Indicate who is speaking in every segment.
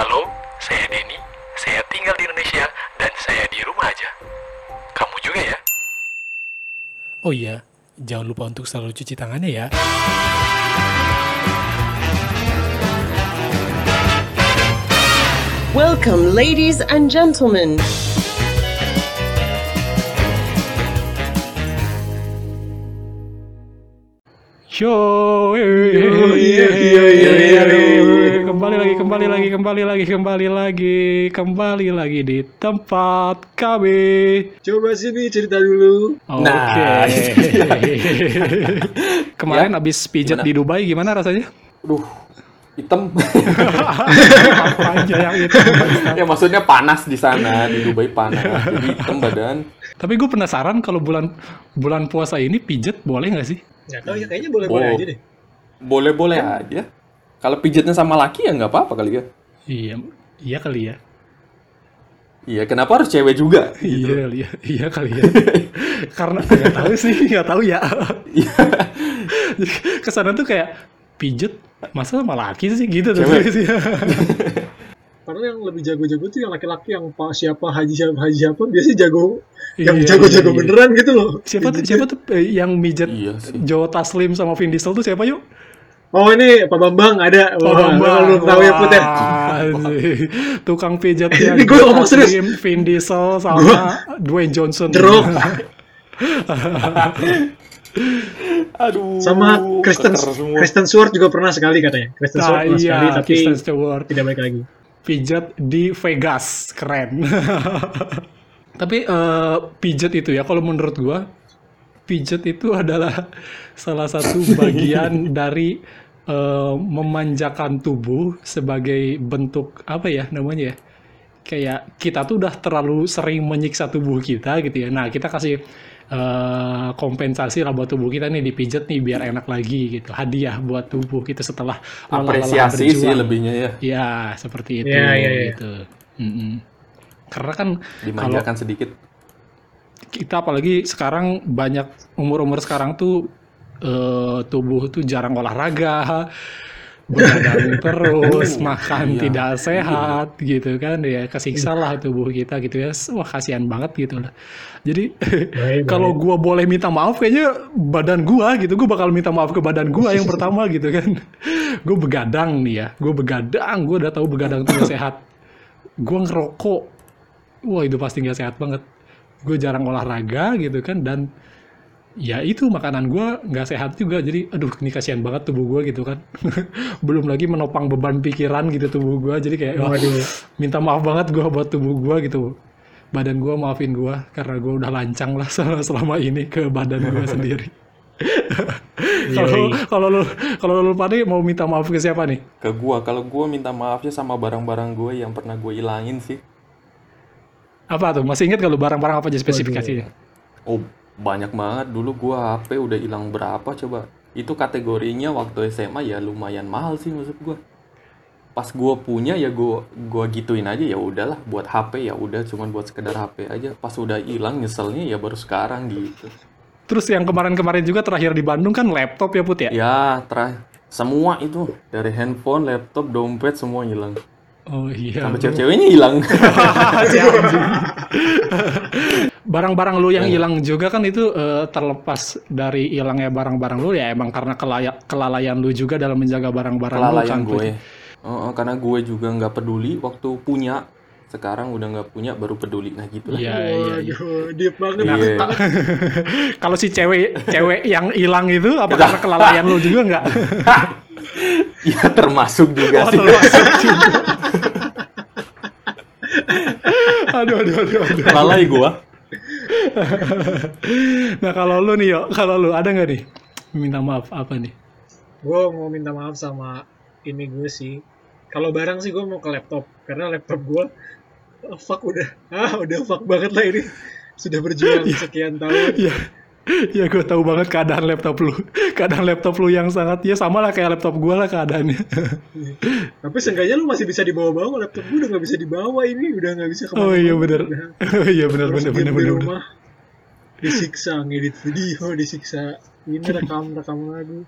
Speaker 1: Halo, saya Denny. Saya tinggal di Indonesia dan saya di rumah aja. Kamu juga ya?
Speaker 2: Oh iya, jangan lupa untuk selalu cuci tangannya ya.
Speaker 3: Welcome, ladies and gentlemen.
Speaker 2: Yo,
Speaker 4: iya, iya, iya, iya.
Speaker 2: Kembali lagi, kembali lagi, kembali lagi, kembali lagi, kembali lagi di tempat kami.
Speaker 4: Coba sini cerita dulu.
Speaker 2: Oke.
Speaker 4: Nah.
Speaker 2: Kemarin abis pijat
Speaker 4: Gimana?
Speaker 2: di Dubai gimana rasanya?
Speaker 4: Aduh, hitam.
Speaker 2: Apa aja yang itu?
Speaker 4: ya maksudnya panas di sana, di Dubai panas. Jadi hitam badan.
Speaker 2: Tapi gue penasaran kalau bulan bulan puasa ini pijet boleh nggak sih?
Speaker 5: Nggak tahu ya, kayaknya boleh-boleh
Speaker 4: Oh.
Speaker 5: aja deh.
Speaker 4: Boleh-boleh aja. Kalau pijatnya sama laki ya nggak apa-apa kali ya.
Speaker 2: Iya, iya kali ya.
Speaker 4: Iya, kenapa harus cewek juga?
Speaker 2: Iya kali ya, iya kali ya. Karena nggak tahu sih, nggak tahu ya.
Speaker 4: Iya.
Speaker 2: Ke sana tuh kayak pijet, masa sama laki sih gitu tuh.
Speaker 5: Karena yang lebih jago-jago tuh yang laki-laki yang pak siapa haji siapa haji siapa biasanya jago yang
Speaker 2: Iya,
Speaker 5: jago-jago
Speaker 2: iya, iya.
Speaker 5: beneran gitu loh.
Speaker 2: Siapa tuh, siapa tuh eh, yang mijet
Speaker 4: Iya sih.
Speaker 2: Joe Taslim sama Vin Diesel tuh siapa yuk?
Speaker 5: Oh ini Pak Bambang ada.
Speaker 2: Oh,
Speaker 5: Wah, kalau belum tahu ya Put ya.
Speaker 2: Tukang pijatnya
Speaker 5: Ini gue ngomong serius.
Speaker 2: Vin Diesel sama Dwayne Johnson.
Speaker 5: Rock.
Speaker 4: Aduh.
Speaker 5: Sama Kristen. Kristen Stewart juga pernah sekali katanya. Kristen
Speaker 2: Nah,
Speaker 5: Stewart pernah
Speaker 2: iya,
Speaker 5: sekali tapi
Speaker 2: Kristen Stewart.
Speaker 5: tidak balik lagi.
Speaker 2: pijat di Vegas keren tapi eh, pijat itu ya kalau menurut gua pijat itu adalah salah satu bagian dari eh, memanjakan tubuh sebagai bentuk apa ya namanya ya kayak kita tuh udah terlalu sering menyiksa tubuh kita gitu ya nah kita kasih eh, kompensasi lah buat tubuh kita nih dipijat nih biar enak lagi gitu hadiah buat tubuh kita setelah
Speaker 4: apresiasi sih lebihnya ya.
Speaker 2: Ya, seperti itu.
Speaker 5: Iya, iya, iya.
Speaker 2: gitu. Mm-mm. Karena kan kalau
Speaker 4: Dimanjakan sedikit.
Speaker 2: Kita apalagi sekarang banyak umur-umur sekarang tuh eh, tubuh tuh jarang olahraga, begadang terus,
Speaker 4: Oh,
Speaker 2: makan
Speaker 4: iya.
Speaker 2: tidak sehat gitu kan ya kesiksa lah tubuh kita gitu ya. Wah kasihan banget gitu lah. Jadi kalau gua boleh minta maaf kayaknya badan gua gitu, gua bakal minta maaf ke badan gua yang pertama gitu kan. Gue begadang nih ya, gue begadang, gue udah tahu begadang itu gak sehat. Gue ngerokok, wah itu pasti nggak sehat banget. Gue jarang olahraga gitu kan dan ya itu makanan gue nggak sehat juga. Jadi aduh ini kasihan banget tubuh gue gitu kan. Belum lagi menopang beban pikiran gitu tubuh gue. Jadi kayak wah,
Speaker 5: Waduh.
Speaker 2: minta maaf banget gue buat tubuh gue gitu. Badan gue maafin gue karena gue udah lancang lah selama, selama ini ke badan gue sendiri. Kalau kalau lu kalau lu pada mau minta maaf ke siapa nih?
Speaker 4: Ke gua, kalau gua minta maafnya sama barang-barang gue yang pernah gue ilangin sih.
Speaker 2: Apa tuh masih ingat kalau barang-barang apa aja spesifikasinya
Speaker 4: Oh, banyak banget. Dulu gua HP udah hilang berapa coba. Itu kategorinya waktu SMA ya lumayan mahal sih maksud gua. Pas gua punya ya gua gua gituin aja ya udahlah buat HP ya udah cuman buat sekedar HP aja. Pas udah hilang nyeselnya ya baru sekarang gitu.
Speaker 2: terus yang kemarin-kemarin juga terakhir di Bandung kan laptop ya put ya
Speaker 4: Ya, terakhir semua itu dari handphone, laptop, dompet semua hilang.
Speaker 2: Oh iya bro.
Speaker 4: cewek-ceweknya hilang.
Speaker 2: Barang-barang lu yang hilang juga kan itu eh, terlepas dari hilangnya barang-barang lu ya emang karena kelaya- kelalaian lu juga dalam menjaga barang-barang lu
Speaker 4: Kelalaian
Speaker 2: kan
Speaker 4: gue. Oh, oh, karena gue juga nggak peduli waktu punya. Sekarang udah nggak punya baru peduli. Nah gitu lah.
Speaker 2: Iya, iya, iya.
Speaker 5: Deep banget.
Speaker 4: Iya.
Speaker 2: Kalau si cewek cewek yang hilang itu apa karena kelalaian lu juga nggak?
Speaker 4: Ya termasuk juga
Speaker 2: Oh,
Speaker 4: sih.
Speaker 2: termasuk juga. Aduh, aduh, aduh, aduh.
Speaker 4: Lalai gua.
Speaker 2: Nah kalau lu nih yo, kalau lu ada nggak nih minta maaf apa nih?
Speaker 5: Gue mau minta maaf sama ini gue sih. Kalau barang sih gue mau ke laptop karena laptop gue oh, fuck udah ah udah fuck banget lah ini sudah berjuang sekian tahun.
Speaker 2: Iya, ya gue tahu banget keadaan laptop lu. Keadaan laptop lu yang sangat ya sama lah kayak laptop gue lah keadaannya.
Speaker 5: Tapi seenggaknya lu masih bisa dibawa-bawa laptop gue udah nggak bisa dibawa ini udah nggak bisa
Speaker 2: oh iya benar. Oh iya benar benar benar benar.
Speaker 5: rumah disiksa ngedit video disiksa ini rekam rekam lagu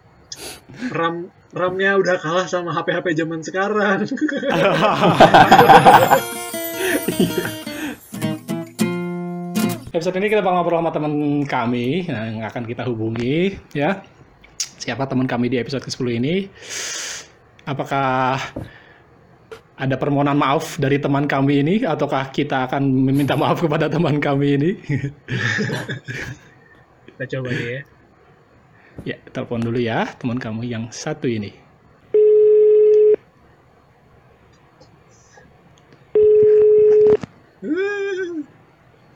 Speaker 5: RAM RAM-nya udah kalah sama HP-HP zaman sekarang.
Speaker 2: Episode ini kita bakal ngobrol sama teman kami nah, yang akan kita hubungi ya. Siapa teman kami di episode ke-10 ini? Apakah ada permohonan maaf dari teman kami ini ataukah kita akan meminta maaf kepada teman kami ini?
Speaker 5: Kita coba deh ya.
Speaker 2: ya, telepon dulu ya teman kamu yang satu ini.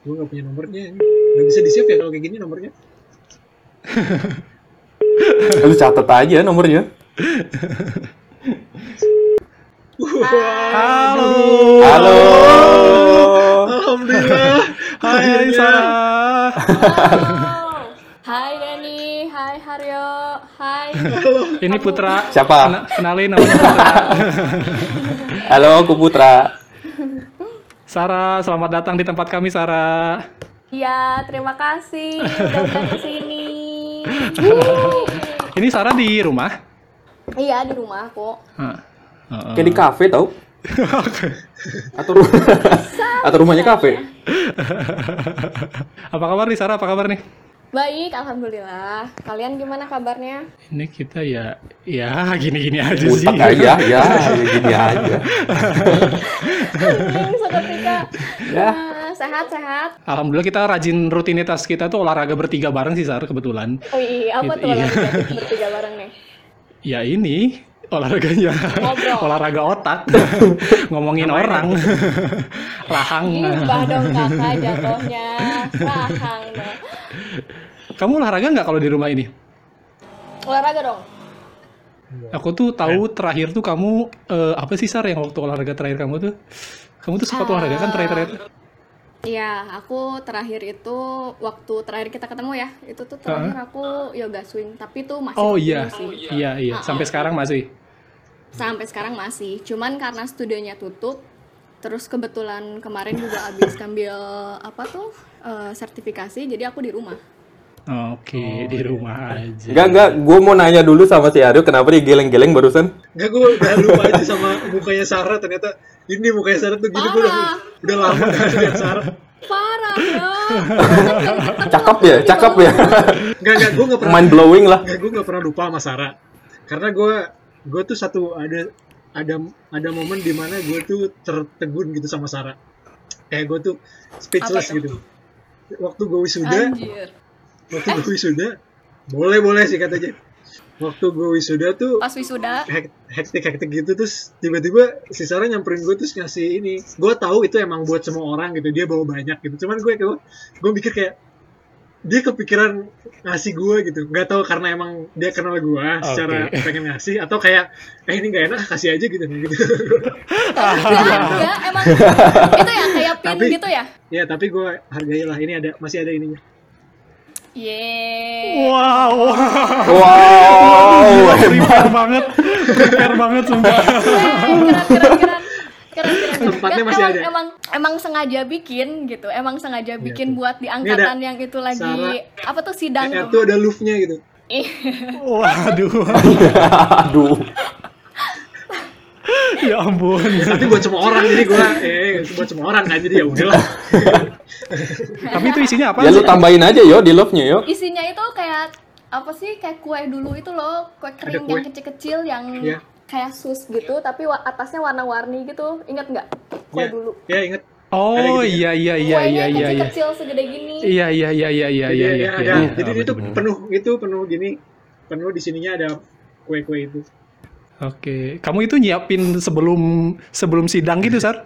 Speaker 5: Gue gak punya nomornya. Gak bisa di save ya kalau kayak gini nomornya.
Speaker 4: Lu catat aja nomornya.
Speaker 2: Halo.
Speaker 4: Halo.
Speaker 5: Alhamdulillah.
Speaker 2: Hai Sarah.
Speaker 6: Halo. Hai Dani, hai Haryo, hai.
Speaker 2: Ini Putra.
Speaker 4: Siapa?
Speaker 2: Kena- kenalin namanya Putra.
Speaker 4: Halo, aku Putra.
Speaker 2: Sarah, selamat datang di tempat kami Sarah.
Speaker 6: Iya, terima kasih udah ke sini.
Speaker 2: Ini Sarah di rumah.
Speaker 6: Iya di rumah.
Speaker 2: Heeh.
Speaker 4: Kayak di kafe tau? Atau ru- atau rumahnya kafe?
Speaker 2: Apa kabar nih Sarah? Apa kabar nih?
Speaker 6: Baik, alhamdulillah. Kalian gimana kabarnya?
Speaker 2: Ini kita ya ya gini-gini aja sih.
Speaker 4: Aja, ya, ya gini aja.
Speaker 6: Hmm, Seketika.
Speaker 4: Ya.
Speaker 6: Nah, sehat-sehat.
Speaker 2: Alhamdulillah kita rajin rutinitas kita tuh olahraga bertiga bareng sih Sarah kebetulan.
Speaker 6: Oh iya, apa
Speaker 2: Itu,
Speaker 6: tuh
Speaker 2: iya.
Speaker 6: olahraga bertiga bareng nih?
Speaker 2: Ya ini olahraganya
Speaker 6: Ngobrol.
Speaker 2: olahraga otak ngomongin orang rahang
Speaker 6: Gimbah dong kakak jatuhnya. Rahang dong.
Speaker 2: Kamu olahraga nggak kalau di rumah ini?
Speaker 6: Olahraga dong.
Speaker 2: aku tuh tahu terakhir tuh kamu eh, apa sih Sar yang waktu olahraga terakhir kamu tuh? Kamu tuh suka tuh olahraga kan terakhir-terakhir?
Speaker 6: Iya, aku terakhir itu waktu terakhir kita ketemu ya, itu tuh terakhir aku yoga swing, tapi tuh masih
Speaker 2: oh iya.
Speaker 6: sih.
Speaker 2: iya. Iya sampai sekarang masih?
Speaker 6: Sampai sekarang masih, cuman karena studionya tutup, terus kebetulan kemarin juga habis ngambil apa tuh eh, sertifikasi, jadi aku di rumah.
Speaker 2: oke di rumah aja
Speaker 4: Enggak, enggak, gue mau nanya dulu sama si Aryo kenapa dia geleng-geleng barusan?
Speaker 5: Enggak gue udah lupa aja sama mukanya Sarah ternyata ini mukanya Sarah tuh gini gue udah, udah lama gak lihat Sarah.
Speaker 6: Parah ya.
Speaker 4: Cakep ya, cakep ya.
Speaker 5: Enggak enggak gue gak pernah
Speaker 4: Mind blowing lah.
Speaker 5: Enggak, gue gak pernah lupa sama Sarah. Karena gue gue tuh satu ada ada ada momen di mana gue tuh tertegun gitu sama Sarah. Kayak gue tuh speechless gitu. Waktu gue wisuda,
Speaker 6: Anjir.
Speaker 5: waktu gue wisuda, boleh boleh sih katanya. Waktu gue wisuda tuh
Speaker 6: Pas wisuda,
Speaker 5: hek- hektik-hektik gitu terus tiba-tiba si Sarah nyamperin gue terus ngasih ini gue tahu itu emang buat semua orang gitu dia bawa banyak gitu cuman gue gue gue mikir kayak dia kepikiran ngasih gue gitu. Nggak tahu karena emang dia kenal gue secara
Speaker 2: Oke.
Speaker 5: pengen ngasih atau kayak eh ini nggak enak kasih aja gitu. Gitu.
Speaker 6: Enggak, emang itu ya kayak pin
Speaker 5: Tapi-
Speaker 6: gitu ya?
Speaker 5: ya tapi gue hargailah ini ada masih ada ininya.
Speaker 6: Yeay.
Speaker 2: wow.
Speaker 4: Wow,
Speaker 2: banget. Prepare banget sumpah.
Speaker 6: Keren keren keren keren keren
Speaker 5: Tempatnya
Speaker 6: Dan
Speaker 5: masih
Speaker 6: emang,
Speaker 5: ada.
Speaker 6: emang emang sengaja bikin gitu emang sengaja bikin buat di angkatan yang itu lagi
Speaker 5: Sarah.
Speaker 6: apa tuh sidang tuh
Speaker 5: tuh ada louvnya gitu
Speaker 6: Ih,
Speaker 2: waduh
Speaker 4: Aduh.
Speaker 2: ya ampun
Speaker 5: tapi buat semua orang jadi gue eh buat semua orang kan jadi ya udahlah
Speaker 2: tapi itu isinya apa
Speaker 4: Ya lu tambahin aja yo di love-nya yo.
Speaker 6: isinya itu kayak apa sih kayak kue dulu itu loh kue kering
Speaker 5: kue.
Speaker 6: yang kecil-kecil yang
Speaker 5: Iya.
Speaker 6: Kayak sus gitu tapi wa- atasnya warna-warni gitu. Ingat nggak? Kue
Speaker 5: ya,
Speaker 6: dulu.
Speaker 5: Ya inget
Speaker 2: oh
Speaker 5: gitu ya?
Speaker 2: iya iya iya
Speaker 6: kuenya
Speaker 2: iya
Speaker 6: yang
Speaker 2: iya iya.
Speaker 6: kecil-kecil segede gini.
Speaker 2: Iya iya iya iya iya
Speaker 5: jadi
Speaker 2: iya
Speaker 5: ya,
Speaker 2: iya
Speaker 5: ada
Speaker 2: iya.
Speaker 5: jadi
Speaker 2: Oh,
Speaker 5: itu penuh itu penuh gini penuh di sininya ada kue-kue itu.
Speaker 2: Oke, kamu itu nyiapin sebelum sebelum sidang gitu, Sar?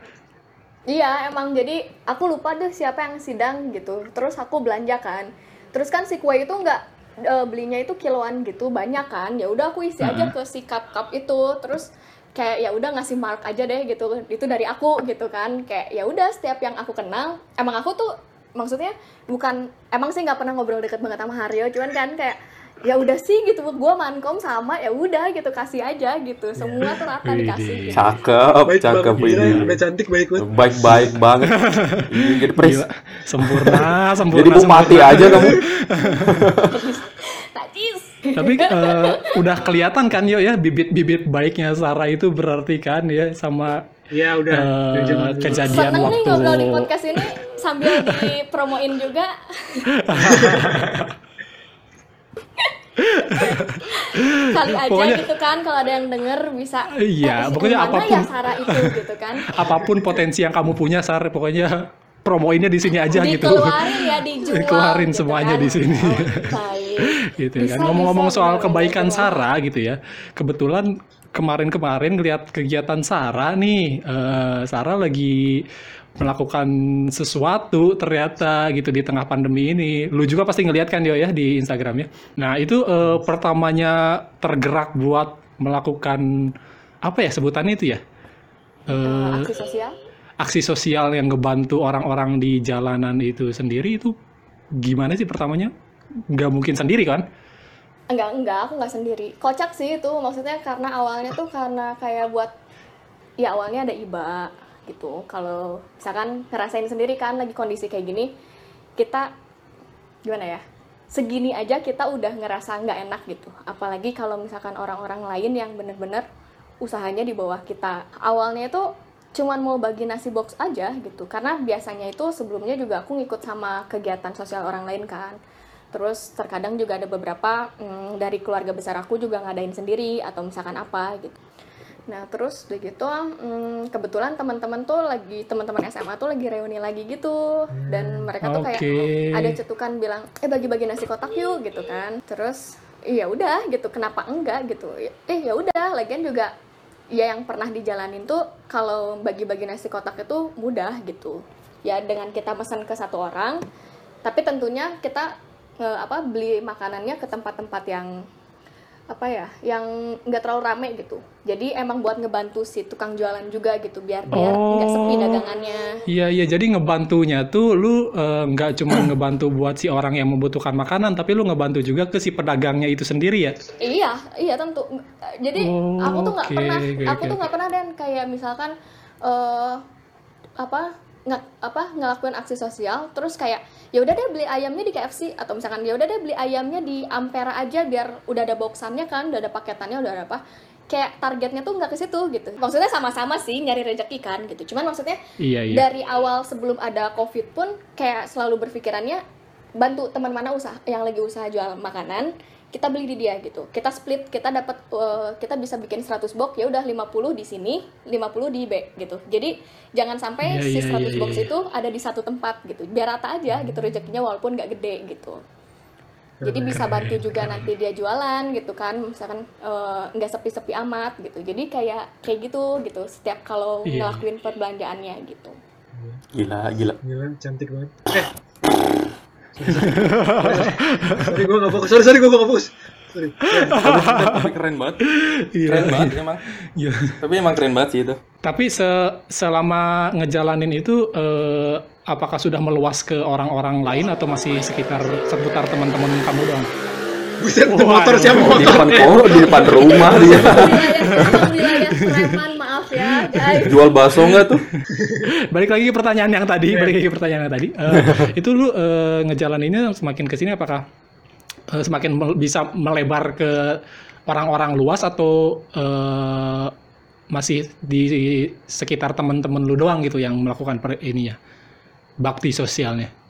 Speaker 6: Iya, emang. Jadi aku lupa deh siapa yang sidang gitu. Terus aku belanja kan. Terus kan si kue itu nggak e, belinya itu kiloan gitu, banyak kan. Ya udah aku isi aja ke si cup-cup itu. Terus kayak ya udah ngasih mark aja deh gitu. Itu dari aku gitu kan. Kayak ya udah setiap yang aku kenal, emang aku tuh maksudnya bukan emang sih nggak pernah ngobrol deket banget sama Haryo, cuman kan kayak ya udah sih gitu gua mankom sama ya udah gitu kasih aja gitu semua tuh rata dikasih gitu.
Speaker 4: Cakep,
Speaker 5: baik
Speaker 4: cakep
Speaker 5: banget gila,
Speaker 4: ini.
Speaker 5: udah cantik baik banget
Speaker 4: Baik-baik banget. Iya, jadi pres.
Speaker 2: Gila, sempurna, sempurna.
Speaker 4: Jadi bupati
Speaker 2: sempurna.
Speaker 4: aja kamu.
Speaker 6: Najis
Speaker 2: Tapi eh, udah kelihatan kan yo ya bibit-bibit baiknya Sarah itu berarti kan ya sama
Speaker 5: Ya udah, dulu.
Speaker 2: kejadian
Speaker 6: Seneng nih
Speaker 2: waktu
Speaker 6: ngobrol di podcast ini sambil dipromoin juga. Kali aja
Speaker 2: Pokoknya-
Speaker 6: gitu kan kalau ada yang denger bisa
Speaker 2: Iya,
Speaker 6: eh,
Speaker 2: pokoknya
Speaker 6: mana
Speaker 2: apa pun.
Speaker 6: ya Sarah itu gitu kan.
Speaker 2: apa pun potensi yang kamu punya Sar pokoknya promoinnya di sini aja gitu.
Speaker 6: Dikeluarin ya dijual.
Speaker 2: Dikeluarin
Speaker 6: gitu
Speaker 2: semuanya
Speaker 6: kan.
Speaker 2: di sini.
Speaker 6: Oh,
Speaker 2: gitu
Speaker 6: Bisa,
Speaker 2: kan. Ngomong-ngomong
Speaker 6: bisa,
Speaker 2: soal kebaikan
Speaker 6: bener.
Speaker 2: Sarah gitu ya. Kebetulan kemarin-kemarin lihat kegiatan Sarah nih, eh, Sarah lagi melakukan sesuatu ternyata gitu di tengah pandemi ini. Lu juga pasti ngeliat kan Yo ya di Instagramnya. Nah itu eh, pertamanya tergerak buat melakukan apa ya sebutannya itu ya?
Speaker 6: Eh,
Speaker 2: Eh,
Speaker 6: aksi sosial.
Speaker 2: aksi sosial yang ngebantu orang-orang di jalanan itu sendiri itu gimana sih pertamanya? Nggak mungkin sendiri kan?
Speaker 6: Enggak, enggak, aku enggak sendiri. Kocak sih itu, maksudnya karena awalnya tuh karena kayak buat ya awalnya ada iba gitu. Kalau misalkan ngerasain sendiri kan lagi kondisi kayak gini, kita gimana ya? Segini aja kita udah ngerasa nggak enak gitu. Apalagi kalau misalkan orang-orang lain yang bener-bener usahanya di bawah kita. Awalnya itu cuman mau bagi nasi box aja gitu. Karena biasanya itu sebelumnya juga aku ngikut sama kegiatan sosial orang lain kan. Terus terkadang juga ada beberapa mm, dari keluarga besar aku juga ngadain sendiri atau misalkan apa gitu. Nah terus udah gitu mm, kebetulan teman-teman tuh lagi teman-teman SMA tuh lagi reuni lagi gitu dan mereka tuh kayak ada cetukan bilang eh bagi-bagi nasi kotak yuk gitu kan. Terus iya udah gitu kenapa enggak gitu. Eh ya udah lagian juga ya yang pernah dijalanin tuh kalau bagi-bagi nasi kotak itu mudah gitu. Ya dengan kita pesan ke satu orang tapi tentunya kita eh, apa beli makanannya ke tempat-tempat yang apa ya yang nggak terlalu rame gitu. Jadi emang buat ngebantu si tukang jualan juga gitu biar biar nggak sepi
Speaker 2: Oh.
Speaker 6: dagangannya.
Speaker 2: Iya iya. Jadi ngebantunya tuh lu eh, nggak cuma ngebantu buat si orang yang membutuhkan makanan tapi lu ngebantu juga ke si pedagangnya itu sendiri ya.
Speaker 6: iya iya tentu. Jadi
Speaker 2: Oh,
Speaker 6: aku tuh nggak
Speaker 2: oke,
Speaker 6: pernah
Speaker 2: oke,
Speaker 6: aku
Speaker 2: oke,
Speaker 6: tuh nggak pernah dan. Kayak misalkan eh apa nggak apa ngelakuin aksi sosial terus kayak ya udah deh beli ayamnya di KFC atau misalkan ya udah deh beli ayamnya di Ampera aja biar udah ada boxannya kan udah ada paketannya udah ada apa kayak targetnya tuh nggak ke situ gitu maksudnya sama-sama sih nyari rezeki kan gitu cuman maksudnya
Speaker 2: Iya iya.
Speaker 6: dari awal sebelum ada covid pun kayak selalu berpikirannya bantu teman mana usaha yang lagi usaha jual makanan kita beli di dia gitu kita split kita dapat eh, kita bisa bikin 100 box ya udah 50 di sini 50 di B gitu jadi jangan sampai
Speaker 2: Iya,
Speaker 6: si
Speaker 2: iya,
Speaker 6: 100
Speaker 2: iya,
Speaker 6: box
Speaker 2: iya.
Speaker 6: itu ada di satu tempat gitu biar rata aja gitu rezekinya walaupun nggak gede gitu jadi bisa bantu juga nanti dia jualan gitu kan misalkan eh, nggak sepi-sepi amat gitu jadi kayak kayak gitu gitu setiap kalau
Speaker 2: Iya.
Speaker 6: ngelakuin perbelanjaannya gitu
Speaker 4: Gila, gila.
Speaker 5: Gila, cantik banget. Eh. Sorry, gue gak fokus. Sorry, sorry, gue gak fokus. Sorry.
Speaker 4: Tapi keren banget.
Speaker 2: Iya.
Speaker 4: Keren banget emang.
Speaker 2: Iya.
Speaker 4: Tapi emang keren banget sih itu.
Speaker 2: Tapi se- selama ngejalanin itu eh, apakah sudah meluas ke orang-orang lain atau masih sekitar seputar teman-teman kamu doang?
Speaker 5: Buset, motor siapa
Speaker 4: Di
Speaker 5: motor?
Speaker 4: depan oh, di depan rumah dia.
Speaker 6: wilayah wilayah preman ya guys
Speaker 4: Jual bakso nggak tuh?
Speaker 2: balik lagi ke pertanyaan yang tadi, balik lagi ke pertanyaan yang tadi. Eh, itu lu eh, ngejalaninnya semakin ke sini apakah eh, semakin mel- bisa melebar ke orang-orang luas atau eh, masih di sekitar teman-teman lu doang gitu yang melakukan per, ininya bakti sosialnya?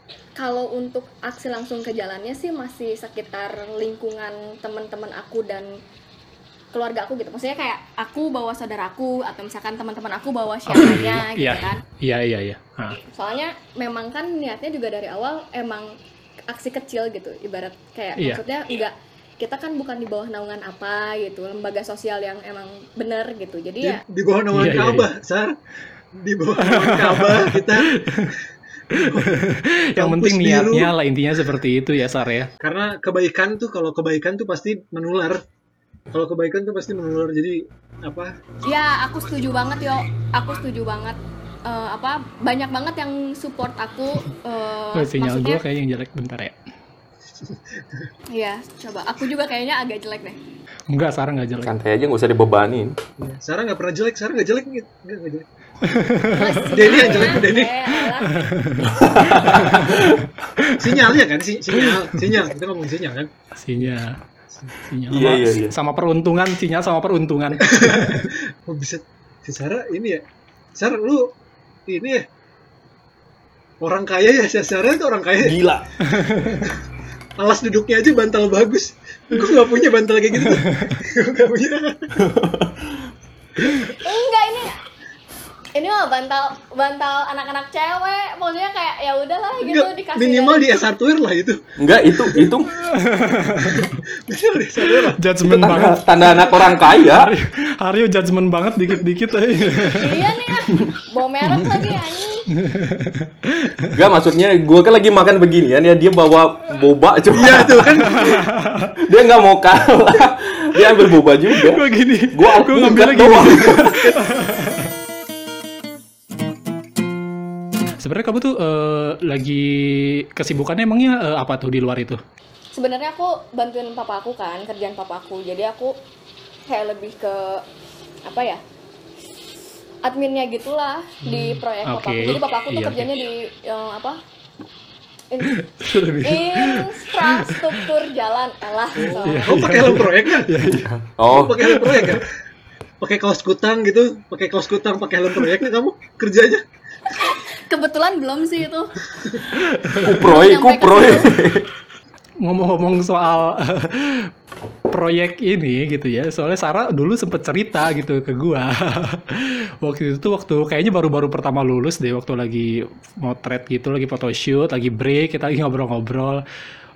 Speaker 6: kalau untuk aksi langsung ke jalannya sih masih sekitar lingkungan teman-teman aku dan keluarga aku gitu maksudnya kayak aku bawa saudaraku atau misalkan teman-teman aku bawa siapanya gitu
Speaker 2: Iya,
Speaker 6: kan
Speaker 2: iya, iya, iya.
Speaker 6: Soalnya memang kan niatnya juga dari awal emang aksi kecil gitu ibarat kayak
Speaker 2: Iya.
Speaker 6: maksudnya enggak kita kan bukan di bawah naungan apa gitu lembaga sosial yang emang bener gitu jadi
Speaker 5: Di,
Speaker 6: ya
Speaker 5: di bawah naungan
Speaker 2: Iya, iya,
Speaker 5: Ka'bah, Sar. Di bawah naungan Ka'bah kita.
Speaker 2: Yang
Speaker 5: Kampus
Speaker 2: penting
Speaker 5: biru.
Speaker 2: niatnya lah intinya seperti itu ya Sar ya.
Speaker 5: Karena kebaikan tuh kalau kebaikan tuh pasti menular. Kalau kebaikan tuh pasti menular. Jadi apa?
Speaker 6: Ya, aku setuju banget yo. Aku setuju banget. Eh, apa banyak banget yang support aku. eh,
Speaker 2: Oh, sinyal
Speaker 6: maksudnya,
Speaker 2: gue kayaknya yang jelek bentar ya.
Speaker 6: Iya, coba. Aku juga kayaknya agak jelek deh.
Speaker 2: Enggak, Sarah nggak jelek.
Speaker 4: Santai aja nggak usah dibebanin.
Speaker 5: Ya, Sarah nggak pernah jelek. Sarah nggak jelek. Nggak, nggak jelek. Denny yang jelek,
Speaker 6: ya,
Speaker 5: Denny. Sinyalnya kan, si, sinyal, sinyal. Kita ngomong sinyal kan.
Speaker 2: Sinyal. Sinyal
Speaker 4: Iya,
Speaker 2: sama,
Speaker 4: iya, iya.
Speaker 2: sama peruntungan, sinyal sama peruntungan.
Speaker 5: Oh bisa si Sarah ini ya. Sarah lu ini ya. Orang kaya ya, si Sarah itu orang kaya.
Speaker 4: Gila.
Speaker 5: Alas duduknya aja bantal bagus. Gue gak punya bantal kayak gitu. Gue gak punya.
Speaker 6: enggak ini ini mah bantal bantal anak-anak cewek maksudnya kayak ya udahlah gitu
Speaker 5: Enggak,
Speaker 6: dikasih
Speaker 5: minimal
Speaker 6: dari-
Speaker 5: di S hardware lah itu.
Speaker 4: Enggak, itu itu tanda,
Speaker 2: banget.
Speaker 4: tanda anak orang kaya.
Speaker 2: Haryo judgment banget dikit-dikit aja.
Speaker 6: iya nih ah. bawa merek lagi anjing
Speaker 4: Enggak, maksudnya gue kan lagi makan beginian ya dia bawa boba coba.
Speaker 5: Iya tuh kan.
Speaker 4: dia nggak mau kalah. Dia ambil boba juga.
Speaker 2: Gue gini,
Speaker 4: Gua
Speaker 2: gue
Speaker 4: alpukat
Speaker 2: ngambilnya gini. Sebenarnya kamu tuh eh, lagi kesibukannya emangnya eh, apa tuh di luar itu?
Speaker 6: sebenarnya aku bantuin papa aku kan kerjaan papa aku jadi aku kayak lebih ke apa ya adminnya gitulah di proyek papa
Speaker 2: Hmm, oke.
Speaker 6: aku jadi papa aku tuh
Speaker 2: Iya,
Speaker 6: kerjanya di yang apa In- infrastruktur jalan elah so.
Speaker 5: Oh pakai helm proyek kan?
Speaker 4: Oh,
Speaker 5: Pakai helm proyek kan? Pakai kaos kutang gitu, pakai kaos kutang, pakai helm proyek nih kamu kerjanya?
Speaker 6: Kebetulan belum sih itu
Speaker 4: kuproy, kuproy.
Speaker 2: Ngomong-ngomong soal proyek ini gitu ya, soalnya Sarah dulu sempet cerita gitu ke gua. waktu itu tuh waktu kayaknya baru-baru pertama lulus deh, waktu lagi motret gitu, lagi photoshoot, lagi break, kita lagi ngobrol-ngobrol.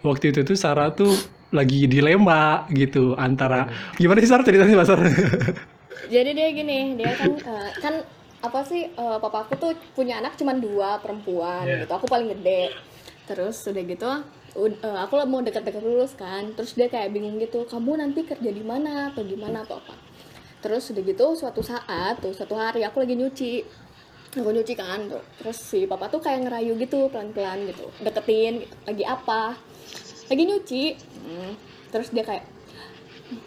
Speaker 2: Waktu itu tuh Sarah tuh lagi dilema gitu antara gimana sih Sarah ceritanya Mas Sarah?
Speaker 6: jadi dia gini dia kan eh, kan apa sih eh, papa aku tuh punya anak cuma dua perempuan
Speaker 5: Iya.
Speaker 6: gitu. Aku paling gede. Terus udah gitu eh, aku mau dekat-dekat lulus kan. Terus dia kayak bingung gitu kamu nanti kerja di mana atau gimana atau apa? Terus udah gitu suatu saat tuh satu hari aku lagi nyuci. Aku nyuci kan tuh. terus si papa tuh kayak ngerayu gitu pelan-pelan gitu. Deketin gitu. lagi apa? Lagi nyuci. Hmm. terus dia kayak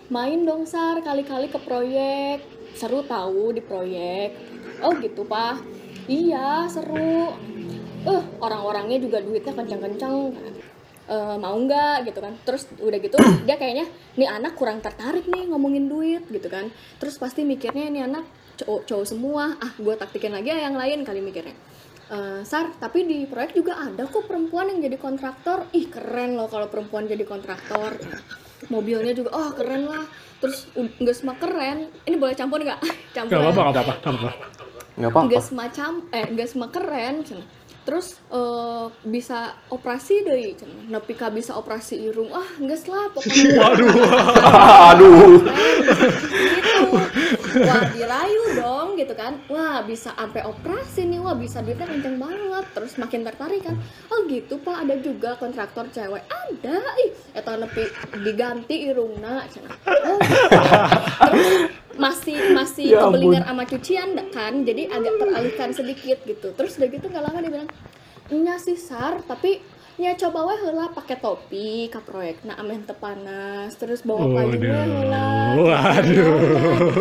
Speaker 6: main dong sar kali-kali ke proyek. Seru tahu di proyek oh gitu pak. Iya seru. Eh orang-orangnya juga duitnya kencang-kencang. Eh, mau nggak gitu kan. Terus udah gitu dia kayaknya nih anak kurang tertarik nih ngomongin duit gitu kan. Terus pasti mikirnya ini anak cowok cowok semua. Ah gue taktikin lagi ya yang lain kali mikirnya. Eh, Sar, tapi di proyek juga ada kok perempuan yang jadi kontraktor. Ih, keren loh kalau perempuan jadi kontraktor. Mobilnya juga, oh keren lah. Terus nggak semua keren. Ini boleh campur nggak? campur.
Speaker 2: Gak
Speaker 6: ya.
Speaker 2: apa-apa, gak apa-apa, gak apa-apa.
Speaker 4: Nggak apa-apa.
Speaker 6: Nggak semacam, eh nggak semua keren. Terus eh, bisa operasi deh, cina. Nepika bisa operasi irung. Ah, nggak lah pokoknya.
Speaker 2: Waduh.
Speaker 4: Aduh.
Speaker 6: gitu wah dirayu dong gitu kan wah bisa sampai operasi nih wah bisa duitnya kenceng banget terus makin tertarik kan oh gitu pak ada juga kontraktor cewek ada ih eta nepi diganti irungna cenah. oh gitu. terus masih masih
Speaker 4: Ya ampun.
Speaker 6: kebelingar sama cucian kan jadi agak teralihkan sedikit gitu terus udah gitu nggak lama dia bilang nya sih sar tapi nya coba weh heula pakai topi ka proyek nah amen teu panas terus bawa payung weh heula
Speaker 2: Waduh.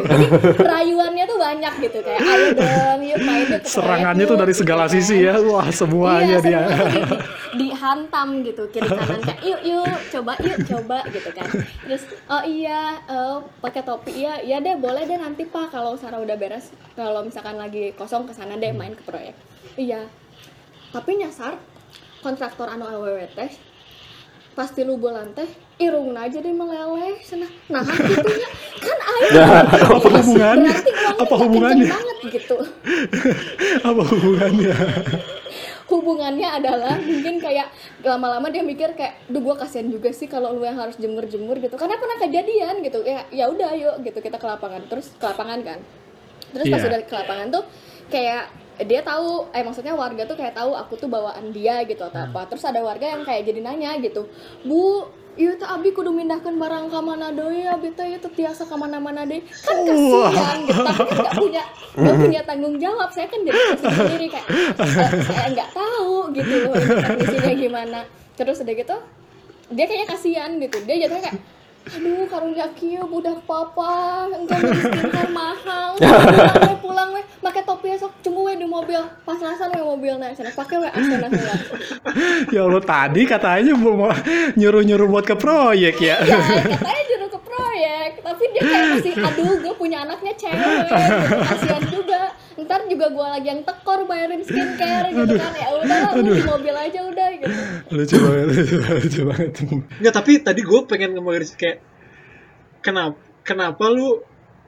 Speaker 6: jadi rayuannya tuh banyak gitu kayak ayo dong yuk main yuk ke
Speaker 2: Serangannya
Speaker 6: yuk,"
Speaker 2: tuh dari
Speaker 6: gitu
Speaker 2: segala
Speaker 6: kan.
Speaker 2: sisi ya. Wah, semuanya
Speaker 6: iya,
Speaker 2: dia.
Speaker 6: semua di- di- dihantam gitu kiri kanan kayak yuk yuk coba yuk coba gitu kan terus oh iya eh, pakai topi iya iya deh boleh deh nanti pak kalau Sarah udah beres kalau misalkan lagi kosong ke sana deh main ke proyek iya tapi nyasar kontraktor anu awewe teh pasti lu bulan teh irungna aja deh meleleh cenah nah gitu nya kan ayo
Speaker 2: Apa hubungannya? Apa hubungannya?
Speaker 6: banget gitu
Speaker 2: Apa hubungannya?
Speaker 6: hubungannya adalah mungkin kayak lama-lama dia mikir kayak duh gue kasihan juga sih kalau lu yang harus jemur-jemur gitu karena pernah kejadian gitu ya ya udah yuk gitu kita ke lapangan terus ke lapangan kan terus pas
Speaker 2: Iya.
Speaker 6: udah ke lapangan tuh kayak dia tahu eh maksudnya warga tuh kayak tahu aku tuh bawaan dia gitu atau apa. Terus ada warga yang kayak jadi nanya gitu bu Iya tuh abi kudu mindahkan barang ke mana deui? Abi teh itu tiasa ke mana-mana deh kan kasihan gitu tapi kan nggak punya nggak punya tanggung jawab. Saya kan jadi sendiri kayak "Eh, saya nggak tahu gitu loh kondisinya gimana. Terus udah gitu dia kayaknya kasihan gitu. Dia jatuhnya kayak aduh karunya kieu budak papa. Enggak skincare mahal. Pulang we pulang we make topi esok cunggu we di mobil. Pas-pasan we mobil nah sana. Pakai we asana
Speaker 2: Ya Allah, tadi katanya mau nyuruh-nyuruh buat ke proyek ya.
Speaker 6: ya katanya proyek. Tapi dia kayak masih aduh gue punya anaknya cewek. Kasihan juga ntar juga gue lagi yang tekor bayarin skincare gitu kan. Ya udah lah di mobil aja udah gitu.
Speaker 2: Lucu banget lucu banget lucu banget.
Speaker 5: Enggak, tapi tadi gue pengen ngomongin kayak kenapa kenapa lu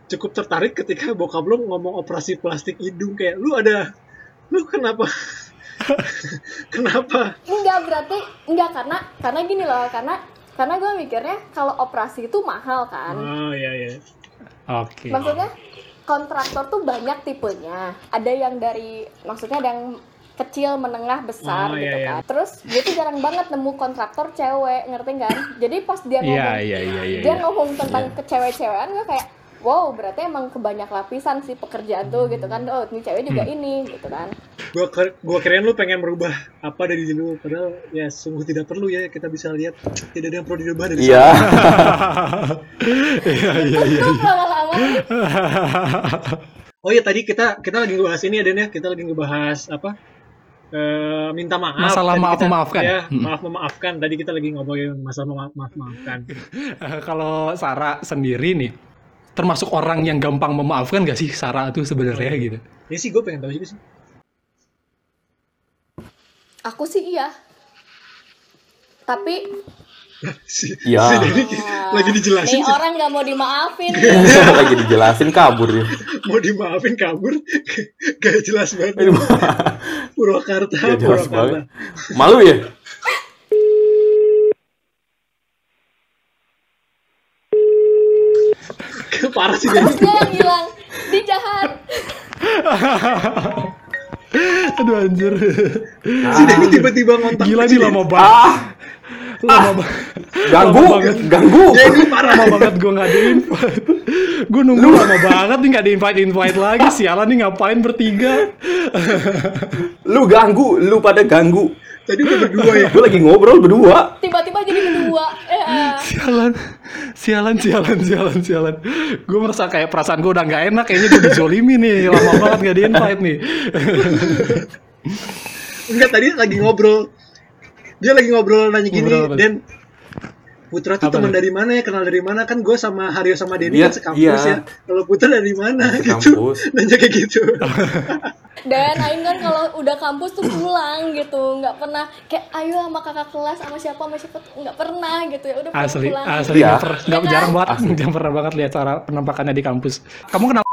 Speaker 5: cukup tertarik ketika bokap lu ngomong operasi plastik hidung? Kayak lu ada lu kenapa? Kenapa?
Speaker 6: Enggak berarti enggak karena karena gini loh karena karena gue mikirnya kalau operasi itu mahal kan.
Speaker 5: Oh iya iya.
Speaker 2: Oke.
Speaker 6: Maksudnya kontraktor tuh banyak tipenya ada yang dari maksudnya ada yang kecil menengah besar
Speaker 5: Oh,
Speaker 6: gitu
Speaker 5: iya, iya.
Speaker 6: kan terus gue tuh jarang banget nemu kontraktor cewek ngerti kan jadi pas dia ngomong
Speaker 2: iya iya iya iya
Speaker 6: dia
Speaker 2: iya.
Speaker 6: ngomong tentang kecewek-cewekan gue kayak wow berarti emang kebanyak lapisan sih pekerjaan tuh gitu kan. Oh ini cewek juga ini gitu kan.
Speaker 5: Gua gua kirain lu pengen merubah apa dari dulu padahal ya sungguh tidak perlu ya kita bisa lihat tidak ada yang perlu dirubah dari
Speaker 4: Iya.
Speaker 2: iya iya iya
Speaker 6: lama-lama
Speaker 5: Oh iya tadi kita kita lagi ngebahas ini ya Den ya. Kita lagi ngebahas apa? Eh, minta maaf.
Speaker 2: Masalah
Speaker 5: Tadi
Speaker 2: maaf
Speaker 5: kita-
Speaker 2: memaafkan.
Speaker 5: ya
Speaker 2: Hmm.
Speaker 5: maaf memaafkan. Tadi kita lagi ngomongin masalah maaf maaf maafkan.
Speaker 2: Eh, kalau Sarah sendiri nih termasuk orang yang gampang memaafkan gak sih Sarah tuh sebenarnya gitu?
Speaker 5: Ini sih gue pengen tahu juga sih.
Speaker 6: Aku sih iya. Tapi
Speaker 5: si,
Speaker 4: Iya.
Speaker 5: lagi dijelasin
Speaker 6: nih orang nggak mau dimaafin.
Speaker 4: Lagi dijelasin kabur ya.
Speaker 5: mau dimaafin kabur? Gak jelas banget. Purwakarta
Speaker 4: Gak jelas
Speaker 5: Purwakarta.
Speaker 4: banget. Malu ya?
Speaker 5: Parah sih.
Speaker 6: Dia yang bilang di jahat.
Speaker 2: Aduh anjir.
Speaker 5: Si Denny tiba-tiba ngontak
Speaker 2: gila nih lama banget
Speaker 4: Ah,
Speaker 2: lama banget
Speaker 4: ganggu,
Speaker 2: Lama banget.
Speaker 4: ganggu.
Speaker 5: Denny parah.
Speaker 2: Lama banget gue nggak di invite. Gue nunggu lama banget nih nggak di invite invite lagi. Sialan nih ngapain bertiga?
Speaker 4: Lu ganggu, lu pada ganggu.
Speaker 5: Tadi udah berdua ya?
Speaker 4: Gue lagi ngobrol berdua.
Speaker 6: tiba-tiba jadi kedua ya.
Speaker 2: sialan. Sialan sialan sialan sialan. Gue merasa kayak perasaan gue udah nggak enak. Kayaknya gue dizolimi nih. Lama banget nggak di invite nih.
Speaker 5: Enggak tadi lagi ngobrol. Dia lagi ngobrol nanya gini
Speaker 2: Ngobrol apa?
Speaker 5: Putra tuh teman dari mana ya? Kenal dari mana? Kan gue sama Haryo sama Denny
Speaker 4: Iya,
Speaker 5: kan sekampus
Speaker 4: iya.
Speaker 5: ya. Kalau Putra dari mana? Gitu. nanya kayak gitu.
Speaker 6: Dan Aing kan kalau udah kampus tuh pulang gitu. Nggak pernah kayak ayo sama kakak kelas sama siapa sama siapa. Tuh nggak pernah gitu. Ya udah pulang
Speaker 2: asli
Speaker 6: pulang
Speaker 2: asli.
Speaker 4: Iya.
Speaker 2: nggak pernah nggak
Speaker 6: Iya kan?
Speaker 2: jarang banget
Speaker 4: Asli.
Speaker 2: jangan pernah banget lihat cara penampakannya di kampus. Kamu kenapa?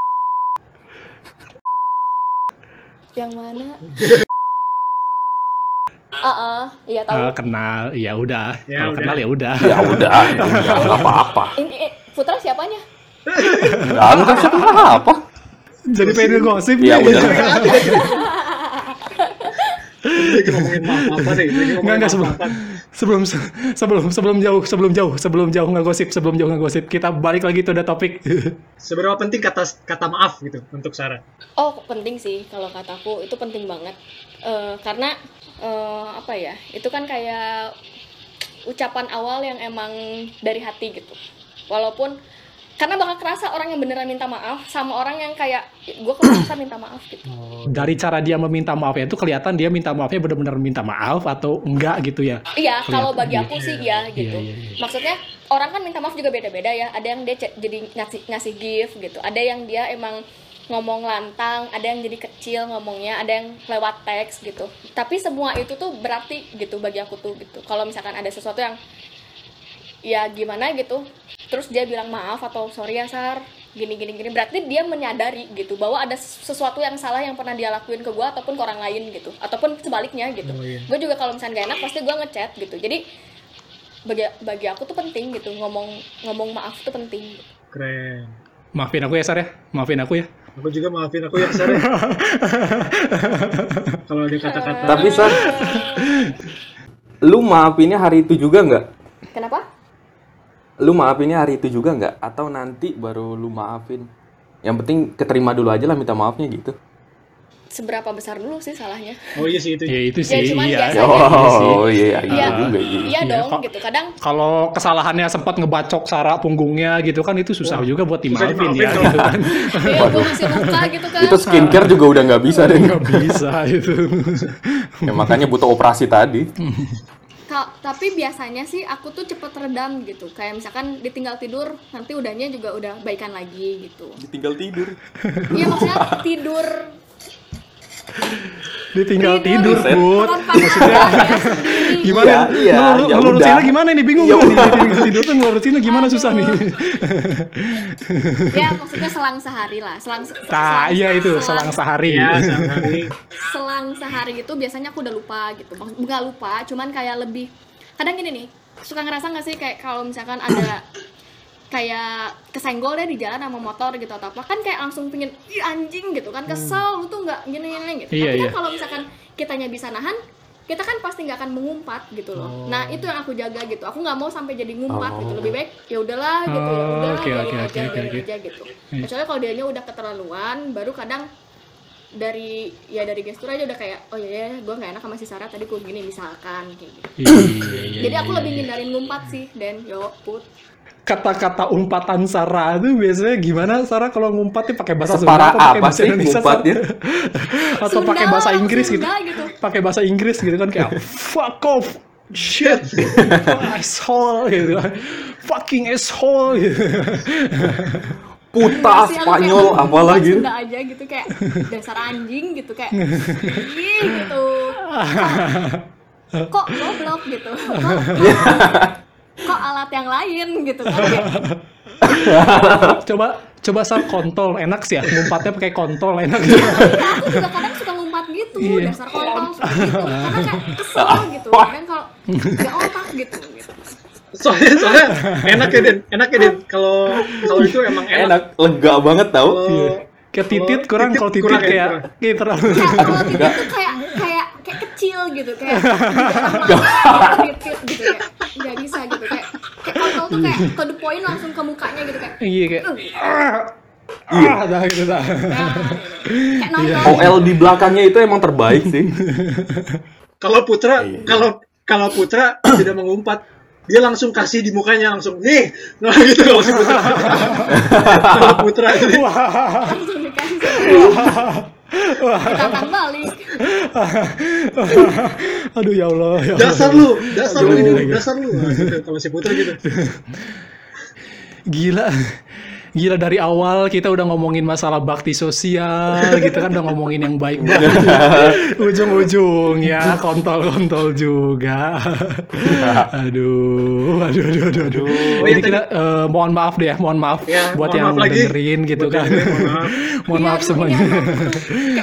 Speaker 6: Yang mana Ah, ah, iya tahu.
Speaker 2: Eh, kenal ya udah
Speaker 5: Ya
Speaker 2: kalau
Speaker 5: udah.
Speaker 2: kenal ya udah
Speaker 4: Ya udah, ya udah, nggak apa-apa.
Speaker 6: Ini Putra siapanya?
Speaker 4: Ganggu kan siapa apa?
Speaker 2: jadi pengen gosip
Speaker 4: Ya udah.
Speaker 5: ngomongin
Speaker 2: enggak sebelum sebelum sebelum sebelum jauh sebelum jauh sebelum jauh nggak gosip sebelum jauh nggak gosip kita balik lagi tuh ada topik
Speaker 5: seberapa penting kata kata maaf gitu untuk Sarah
Speaker 6: Oh penting sih kalau kataku itu penting banget Eh, karena eh, apa ya itu kan kayak ucapan awal yang emang dari hati gitu. Walaupun karena bakal kerasa orang yang beneran minta maaf sama orang yang kayak gue kerasa minta maaf gitu.
Speaker 2: Dari cara dia meminta maafnya itu kelihatan dia minta maafnya benar-benar minta maaf atau enggak gitu ya?
Speaker 6: Iya kalau bagi aku sih iya gitu.
Speaker 2: iya, iya.
Speaker 6: maksudnya orang kan minta maaf juga beda-beda ya. Ada yang dia jadi ngasih ngasih gift gitu. Ada yang dia emang ngomong lantang ada yang jadi kecil ngomongnya ada yang lewat teks gitu. Tapi semua itu tuh berarti gitu bagi aku tuh gitu. Kalau misalkan ada sesuatu yang ya gimana gitu terus dia bilang maaf atau sorry ya sar gini gini gini. Berarti dia menyadari gitu bahwa ada sesuatu yang salah yang pernah dia lakuin ke gue ataupun ke orang lain gitu. Ataupun sebaliknya gitu.
Speaker 5: Oh, iya.
Speaker 6: gue juga kalau misalnya gak enak pasti gue ngechat gitu. Jadi bagi bagi aku tuh penting gitu. Ngomong ngomong maaf tuh penting.
Speaker 5: Keren.
Speaker 2: Maafin aku ya Sar ya. Maafin aku ya
Speaker 5: aku juga maafin aku ya Sarah kalau ada kata-kata
Speaker 4: Tapi Sar, lu maafinnya hari itu juga nggak?
Speaker 6: kenapa
Speaker 4: Lu maafinnya hari itu juga nggak? Atau nanti baru lu maafin? Yang penting keterima dulu aja lah minta maafnya gitu.
Speaker 6: Seberapa besar dulu sih salahnya
Speaker 5: oh iya sih itu
Speaker 2: ya itu
Speaker 6: Ya,
Speaker 2: sih
Speaker 6: cuman
Speaker 2: iya
Speaker 6: biasa aja.
Speaker 4: Oh iya, iya
Speaker 6: Iya.
Speaker 4: juga iya.
Speaker 6: iya
Speaker 2: Iya,
Speaker 6: dong
Speaker 2: kok.
Speaker 6: gitu kadang
Speaker 2: kalau kesalahannya sempat ngebacok Sarah punggungnya gitu kan itu susah juga buat dimaafin ya gitu kan
Speaker 6: ya gue masih luka gitu kan
Speaker 4: Itu skincare juga udah nggak bisa deh.
Speaker 2: nggak bisa itu
Speaker 4: Ya, makanya butuh operasi tadi.
Speaker 6: ka- tapi biasanya sih aku tuh cepet redam gitu kayak misalkan ditinggal tidur nanti udahnya juga udah baikan lagi gitu
Speaker 4: Tinggal tidur.
Speaker 6: iya maksudnya tidur
Speaker 2: Ditinggal
Speaker 6: Tidur.
Speaker 2: tidur, Bud.
Speaker 6: tanpa sadar ya.
Speaker 2: Gimana?
Speaker 4: Iya, iya,
Speaker 2: Ngelur-
Speaker 4: ya
Speaker 2: ngelurusinnya gimana nih? Bingung
Speaker 4: Ya
Speaker 2: nih. Ditinggal tidur tuh ngelurusinnya gimana susah nih.
Speaker 6: ya maksudnya selang sehari lah selang se-
Speaker 2: Nah, iya itu selang sehari.
Speaker 5: ya sehari
Speaker 6: selang sehari itu biasanya aku udah lupa gitu bukan lupa cuman kayak lebih kadang gini nih suka ngerasa nggak sih kayak kalau misalkan ada kayak kesenggol deh di jalan sama motor gitu atau apa kan kayak langsung pingin Ih, anjing gitu kan kesel lu tuh nggak gini gini gitu
Speaker 2: Iya,
Speaker 6: tapi kan
Speaker 2: iya.
Speaker 6: kalau misalkan kitanya bisa nahan kita kan pasti nggak akan mengumpat gitu loh. Nah itu yang aku jaga gitu. Aku nggak mau sampai jadi ngumpat gitu. Lebih baik ya udahlah gitu ya
Speaker 2: Oh,
Speaker 6: udah
Speaker 2: oke,
Speaker 6: biarin
Speaker 2: oke,
Speaker 6: aja
Speaker 2: oke, oke,
Speaker 6: biarin
Speaker 2: oke.
Speaker 6: aja gitu.
Speaker 2: Iya.
Speaker 6: Kecuali kalau dianya udah keterlaluan, baru kadang dari ya dari gestur aja udah kayak oh iya ya gue nggak enak sama si Sarah tadi gue gini misalkan kayak gitu. Jadi aku lebih ngindarin ngumpat sih dan yo put.
Speaker 2: Kata-kata umpatan Sarah itu biasanya gimana Sarah kalau ngumpatnya pakai bahasa
Speaker 4: Separah
Speaker 2: Sunda atau pakai
Speaker 4: apa
Speaker 2: bahasa
Speaker 4: sih
Speaker 2: Indonesia?
Speaker 4: Ngumpatnya?
Speaker 2: atau
Speaker 6: Sunda
Speaker 2: pakai bahasa Inggris gitu.
Speaker 6: Sunda gitu.
Speaker 2: Pakai bahasa Inggris gitu kan kayak fuck off shit asshole gitu fucking asshole gitu.
Speaker 4: Puta,
Speaker 6: Sih, aku
Speaker 4: Spanyol,
Speaker 6: kayak
Speaker 4: apalah gitu.
Speaker 6: Sunda aja gitu kayak dasar anjing gitu kayak ih gitu. Kok, kok goblok gitu. Kok, kok alat yang lain gitu kan
Speaker 2: coba coba Sar kontol enak sih ya ngumpatnya pakai kontol enak gitu.
Speaker 6: Iya, aku juga kadang suka ngumpat gitu
Speaker 2: Iya.
Speaker 6: dasar kontol gitu karena kayak kesel gitu kan kalau nggak otak gitu, gitu.
Speaker 5: soalnya soalnya enak ya Den enak ya Den kalau kalau itu emang enak,
Speaker 4: Enak, lega banget tau.
Speaker 2: Iya. Kayak titit kurang kalau titit
Speaker 5: kurang ya,
Speaker 2: kayak kayak terlalu
Speaker 6: kayak kalau titit tuh kayak kayak kayak kecil gitu kayak gitu kayak nggak bisa gitu kayak kayak kontol tuh kayak to the point langsung ke mukanya gitu kayak
Speaker 2: iya kayak
Speaker 6: "Uh,
Speaker 2: ah dah gitu dah. Iya.
Speaker 4: OL di belakangnya itu emang terbaik sih.
Speaker 5: kalau Putra
Speaker 4: Iya.
Speaker 5: kalau kalau Putra tidak mengumpat dia langsung kasih di mukanya langsung nih nah gitu kalau si Putra kalau Putra itu
Speaker 6: ditantang balik
Speaker 2: Aduh ya Allah. Ya
Speaker 5: dasar
Speaker 2: Allah.
Speaker 5: lu dasar lu
Speaker 2: Aduh,
Speaker 5: ini
Speaker 2: gitu.
Speaker 5: dasar lu gitu kalau si Putra gitu
Speaker 2: Gila. Gila dari awal kita udah ngomongin masalah bakti sosial gitu kan udah ngomongin yang baik banget. Ujung-ujungnya kontol-kontol juga. aduh, aduh, aduh, aduh, aduh.
Speaker 5: Oh,
Speaker 2: Ini
Speaker 5: iya,
Speaker 2: kita eh, mohon maaf deh, mohon maaf
Speaker 5: Ya,
Speaker 2: buat
Speaker 5: mohon
Speaker 2: yang
Speaker 5: maaf lagi.
Speaker 2: dengerin gitu
Speaker 5: Buat
Speaker 2: kan.
Speaker 5: mohon maaf.
Speaker 2: mohon
Speaker 6: Iya,
Speaker 2: semuanya.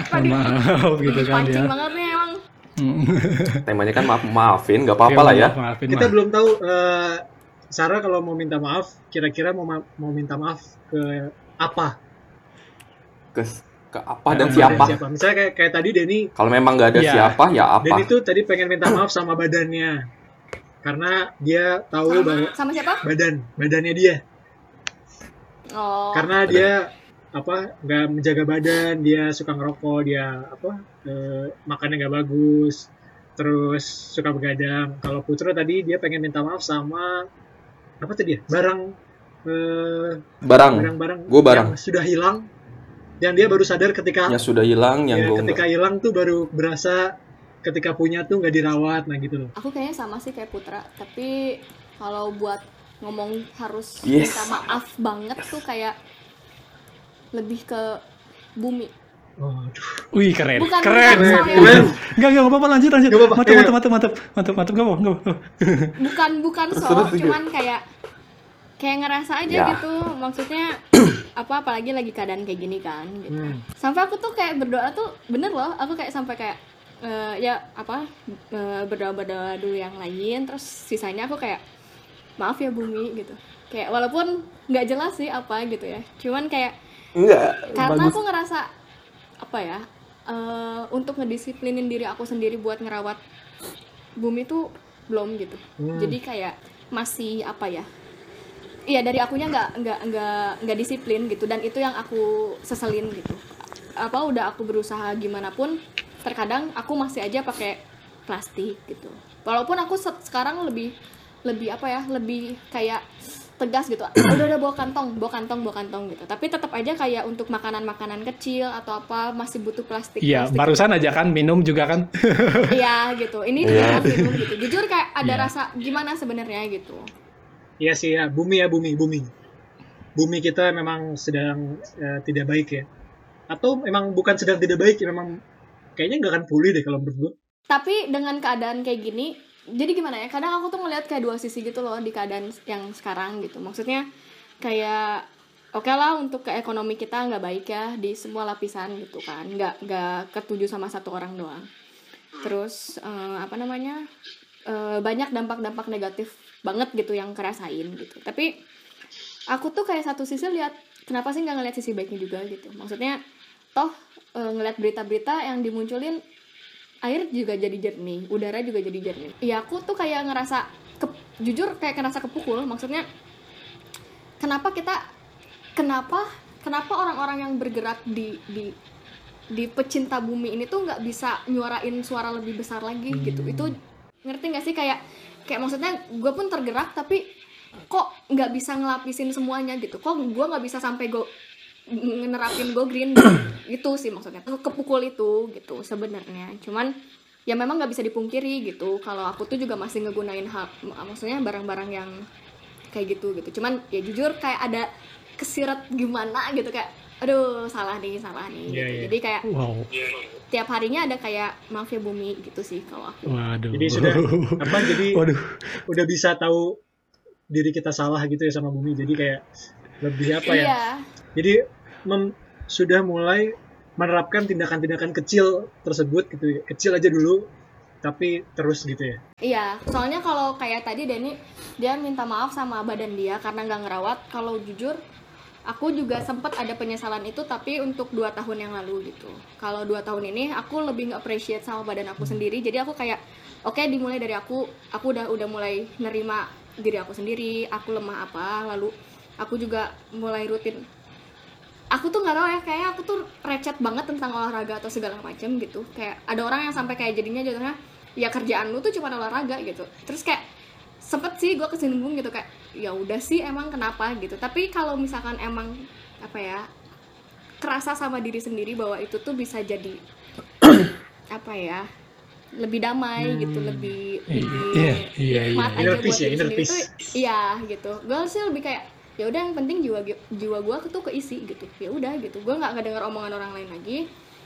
Speaker 2: mohon maaf gitu kan
Speaker 6: pancing
Speaker 2: ya.
Speaker 6: banget nih emang
Speaker 4: Temanya kan maaf maafin, nggak apa-apa lah ya.
Speaker 2: Maafin,
Speaker 5: kita
Speaker 2: maaf.
Speaker 5: belum tahu eh, Sarah kalau mau minta maaf kira-kira mau ma- mau minta maaf ke apa?
Speaker 4: Ke, ke apa dan
Speaker 2: Ya,
Speaker 4: siapa?
Speaker 5: siapa? Misalnya kayak kayak tadi Denny.
Speaker 4: Kalau memang nggak ada
Speaker 2: Iya.
Speaker 4: siapa, ya apa?
Speaker 5: Denny tuh tadi pengen minta maaf sama badannya. Karena dia tahu bahwa
Speaker 6: sama siapa?
Speaker 5: Badan badannya dia.
Speaker 6: Oh.
Speaker 5: Karena dia apa nggak menjaga badan dia suka ngerokok dia apa eh, makannya nggak bagus terus suka begadang. Kalau Putra tadi dia pengen minta maaf sama apa tadi ya barang eh,
Speaker 4: Barang
Speaker 5: barang-barang
Speaker 4: Gua barang.
Speaker 5: yang sudah hilang yang dia baru sadar ketika
Speaker 4: yang sudah hilang, yang
Speaker 5: ya,
Speaker 4: gue
Speaker 5: ketika hilang tuh baru berasa ketika punya tuh nggak dirawat nah gitu loh
Speaker 6: aku kayaknya sama sih kayak Putra tapi kalau buat ngomong harus
Speaker 4: Yes.
Speaker 6: minta maaf banget tuh kayak lebih ke bumi
Speaker 5: Waduh.
Speaker 2: Wih keren,
Speaker 6: Bukan
Speaker 2: keren.
Speaker 5: Keren.
Speaker 2: Enggak, enggak apa-apa lanjut lanjut.
Speaker 5: Apa-apa,
Speaker 2: Mantap,
Speaker 5: iya.
Speaker 2: mantap, mantap, mantap, mantap, mantap, enggak apa, enggak apa.
Speaker 6: bukan bukan so
Speaker 4: terus, terus.
Speaker 6: cuman kayak kayak ngerasa aja
Speaker 4: Ya.
Speaker 6: gitu maksudnya apa apalagi lagi keadaan kayak gini kan gitu.
Speaker 5: Hmm.
Speaker 6: sampai aku tuh kayak berdoa tuh bener loh aku kayak sampai kayak eh, ya apa eh, berdoa berdoa dulu yang lain terus sisanya aku kayak maaf ya bumi gitu kayak walaupun nggak jelas sih apa gitu ya cuman kayak
Speaker 4: enggak
Speaker 6: karena
Speaker 4: bagus.
Speaker 6: aku ngerasa apa ya eh, untuk ngedisiplinin diri aku sendiri buat ngerawat bumi tuh belum gitu.
Speaker 5: Hmm.
Speaker 6: jadi kayak masih apa ya iya dari akunya nggak nggak nggak nggak disiplin gitu. Dan itu yang aku seselin gitu. Apa udah aku berusaha gimana pun terkadang aku masih aja pakai plastik gitu. Walaupun aku se- sekarang lebih lebih apa ya lebih kayak tegas gitu udah udah bawa kantong bawa kantong bawa kantong gitu tapi tetap aja kayak untuk makanan makanan kecil atau apa masih butuh plastik
Speaker 2: Iya,
Speaker 6: plastik
Speaker 2: barusan aja kan minum juga kan.
Speaker 6: iya gitu ini juga minum gitu jujur kayak ada
Speaker 2: Iya.
Speaker 6: rasa gimana sebenarnya gitu
Speaker 5: Iya sih ya, bumi ya bumi, bumi. Bumi kita memang sedang eh, tidak baik ya. Atau memang bukan sedang tidak baik, ya, memang kayaknya nggak akan pulih deh kalau menurut gue.
Speaker 6: tapi dengan keadaan kayak gini jadi gimana ya kadang aku tuh ngeliat kayak dua sisi gitu loh di keadaan yang sekarang gitu. Maksudnya kayak oke lah untuk ke ekonomi kita nggak baik ya di semua lapisan gitu kan. Nggak nggak ketujuh sama satu orang doang. Terus eh, apa namanya eh, banyak dampak-dampak negatif banget gitu yang kerasain gitu. Tapi aku tuh kayak satu sisi lihat kenapa sih nggak ngeliat sisi baiknya juga gitu. Maksudnya toh eh, ngeliat berita-berita yang dimunculin air juga jadi jernih, udara juga jadi jernih. Ya aku tuh kayak ngerasa ke- jujur kayak ngerasa kepukul, maksudnya kenapa kita kenapa kenapa orang-orang yang bergerak di di di pecinta bumi ini tuh nggak bisa nyuarain suara lebih besar lagi gitu. Itu ngerti nggak sih kayak kayak maksudnya gue pun tergerak tapi kok nggak bisa ngelapisin semuanya gitu. Kok gue nggak bisa sampai gue ngerapin go green itu sih maksudnya kepukul itu gitu sebenarnya cuman ya memang nggak bisa dipungkiri gitu kalau aku tuh juga masih ngegunain hal maksudnya barang-barang yang kayak gitu gitu cuman ya jujur kayak ada kesirat gimana gitu kayak aduh salah nih salah nih gitu.
Speaker 5: Iya, iya.
Speaker 6: jadi kayak
Speaker 2: Wow.
Speaker 6: tiap harinya ada kayak maaf ya bumi gitu sih kalau aku
Speaker 2: Waduh.
Speaker 5: Jadi sudah apa? Jadi
Speaker 2: Waduh.
Speaker 5: udah bisa tahu diri kita salah gitu ya sama bumi. Jadi kayak lebih apa ya?
Speaker 6: iya
Speaker 5: Jadi mem- sudah mulai menerapkan tindakan-tindakan kecil tersebut gitu ya. Kecil aja dulu, tapi terus gitu ya.
Speaker 6: Iya, soalnya kalau kayak tadi Denny dia minta maaf sama badan dia karena nggak ngerawat. Kalau jujur, aku juga sempat ada penyesalan itu tapi untuk dua tahun yang lalu gitu. Kalau dua tahun ini aku lebih nggak appreciate sama badan aku sendiri. Jadi aku kayak oke dimulai dari aku, aku udah udah mulai nerima diri aku sendiri. Aku lemah apa, lalu aku juga mulai rutin. Aku tuh nggak tahu ya kayak aku tuh recet banget tentang olahraga atau segala macam gitu. Kayak ada orang yang sampai kayak jadinya jatuhnya ya kerjaan lu tuh cuma olahraga gitu. Terus kayak sempet sih gue kesinggung gitu kayak ya udah sih emang kenapa? gitu. Tapi kalau misalkan emang apa ya kerasa sama diri sendiri bahwa itu tuh bisa jadi apa ya lebih damai gitu lebih lebih
Speaker 2: Iya, iya, iya.
Speaker 6: nikmat aja
Speaker 5: Inner
Speaker 6: buat
Speaker 5: ya,
Speaker 6: diri sendiri tuh iya gitu. Gue sih lebih kayak ya udah yang penting jiwa jiwa gue tuh keisi gitu. Ya udah gitu. Gue nggak ngedenger omongan orang lain lagi.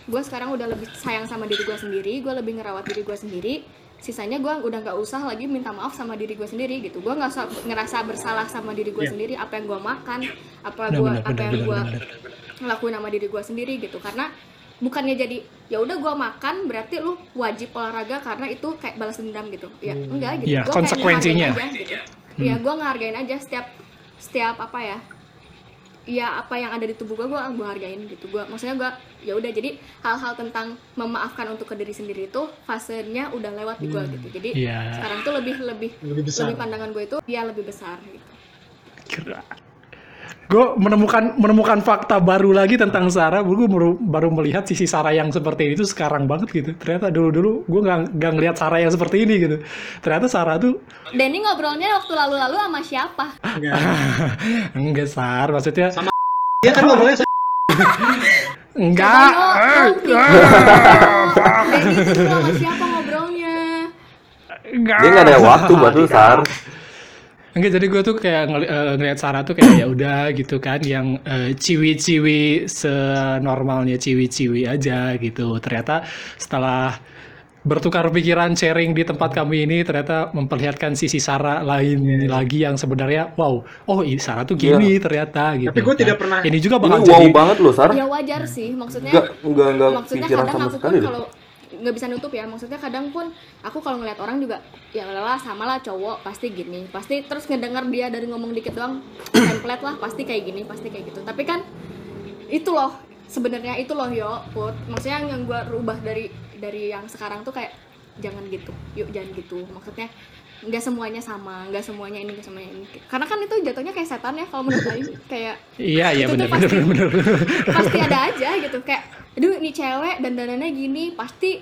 Speaker 6: Gue sekarang udah lebih sayang sama diri gue sendiri gue lebih ngerawat diri gue sendiri. Sisanya gue udah nggak usah lagi minta maaf sama diri gue sendiri gitu. Gue nggak usah ngerasa bersalah sama diri gue
Speaker 5: Iya.
Speaker 6: sendiri apa yang gue makan apa
Speaker 2: benar,
Speaker 6: apa yang gue ngelakuin sama diri gue sendiri gitu. Karena bukannya jadi ya udah gue makan berarti lu wajib olahraga karena itu kayak balas dendam gitu. Ya enggak gitu.
Speaker 2: Iya,
Speaker 6: Gua
Speaker 2: konsekuensinya.
Speaker 6: aja, gitu. Iya, gue ngehargain aja setiap setiap apa ya ya apa yang ada di tubuh gue gue gue hargain gitu gue maksudnya gue ya udah jadi hal-hal tentang memaafkan untuk ke diri sendiri itu fasenya udah lewat di gue gitu jadi
Speaker 2: Iya.
Speaker 6: sekarang tuh lebih lebih
Speaker 5: Lebih besar.
Speaker 6: lebih pandangan gue itu ya lebih besar gitu
Speaker 2: Gue menemukan menemukan fakta baru lagi tentang Sarah. Gue baru, baru melihat sisi Sarah yang seperti itu sekarang banget gitu. Ternyata dulu-dulu gue nggak nggak ngelihat Sarah yang seperti ini gitu. Ternyata Sarah tuh
Speaker 6: Denny ngobrolnya waktu lalu-lalu sama siapa
Speaker 5: Enggak.
Speaker 2: enggak Sar, maksudnya
Speaker 5: Sama Dia kan ngomongnya sama
Speaker 2: enggak.
Speaker 6: Coba yuk, Denny sama siapa ngobrolnya
Speaker 2: Enggak.
Speaker 4: Dia nggak ada waktu buat lu, Sar.
Speaker 2: Enggak, jadi gue tuh kayak ngeli- eh, ngeliat Sarah tuh kayak ya udah gitu kan, yang eh, ciwi-ciwi senormalnya ciwi-ciwi aja gitu. Ternyata setelah bertukar pikiran sharing di tempat kami ini ternyata memperlihatkan sisi Sarah lain lagi yang sebenarnya wow oh ini Sarah tuh gini ternyata gitu
Speaker 5: Tapi gue tidak
Speaker 2: Nah,
Speaker 5: pernah-
Speaker 2: ini juga
Speaker 4: Ini
Speaker 2: bakal
Speaker 4: wow
Speaker 2: jadi
Speaker 4: banget loh, Sar.
Speaker 6: ya wajar sih maksudnya
Speaker 4: Enggak, enggak, enggak
Speaker 6: maksudnya
Speaker 4: pikiran
Speaker 6: kadang
Speaker 4: sama
Speaker 6: aku
Speaker 4: sekali
Speaker 6: kalau nggak bisa nutup ya. Maksudnya kadang pun aku kalau ngeliat orang juga ya lah sama lah cowok pasti gini. Pasti terus ngedenger dia dari ngomong dikit doang template lah pasti kayak gini pasti kayak gitu. Tapi kan itu loh sebenarnya itu loh yo put. Maksudnya yang gue rubah dari dari yang sekarang tuh kayak jangan gitu yuk jangan gitu. Maksudnya nggak semuanya sama nggak semuanya ini nggak semuanya ini. Karena kan itu jatuhnya kayak setan ya kalau menurut Aing kayak
Speaker 2: iya iya benar benar benar.
Speaker 6: pasti ada aja gitu kayak aduh ini cewek dan dandannya gini pasti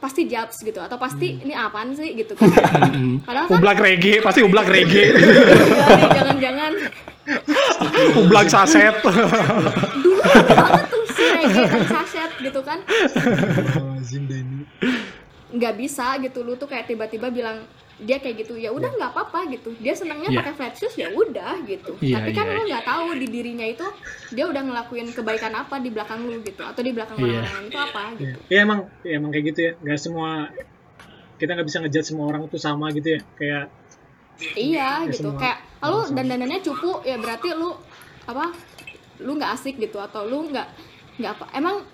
Speaker 6: pasti jabs gitu atau pasti ini apaan sih gitu kan. Padahal kan
Speaker 2: Ublak reggae, pasti ublak reggae.
Speaker 6: nih, jangan-jangan.
Speaker 2: Ublak saset.
Speaker 6: dulu banget tuh si reggae dan saset gitu kan. Nggak bisa gitu lu tuh kayak tiba-tiba bilang dia kayak gitu ya udah nggak apa-apa gitu. Dia senangnya
Speaker 2: Iya.
Speaker 6: pakai flat shoes ya udah gitu.
Speaker 2: Iya,
Speaker 6: tapi kan
Speaker 2: iya,
Speaker 6: lu nggak tahu di dirinya itu dia udah ngelakuin kebaikan apa di belakang lu gitu. Atau di belakang
Speaker 2: Iya.
Speaker 6: orang lain itu apa gitu.
Speaker 5: Ya emang, ya emang kayak gitu ya. Gak semua kita nggak bisa ngejudge semua orang tuh sama gitu ya. Kayak
Speaker 6: iya
Speaker 5: Ya,
Speaker 6: gitu.
Speaker 5: semua-
Speaker 6: kayak lu dandanannya cupu ya berarti lu apa lu nggak asik gitu. Atau lu nggak nggak apa emang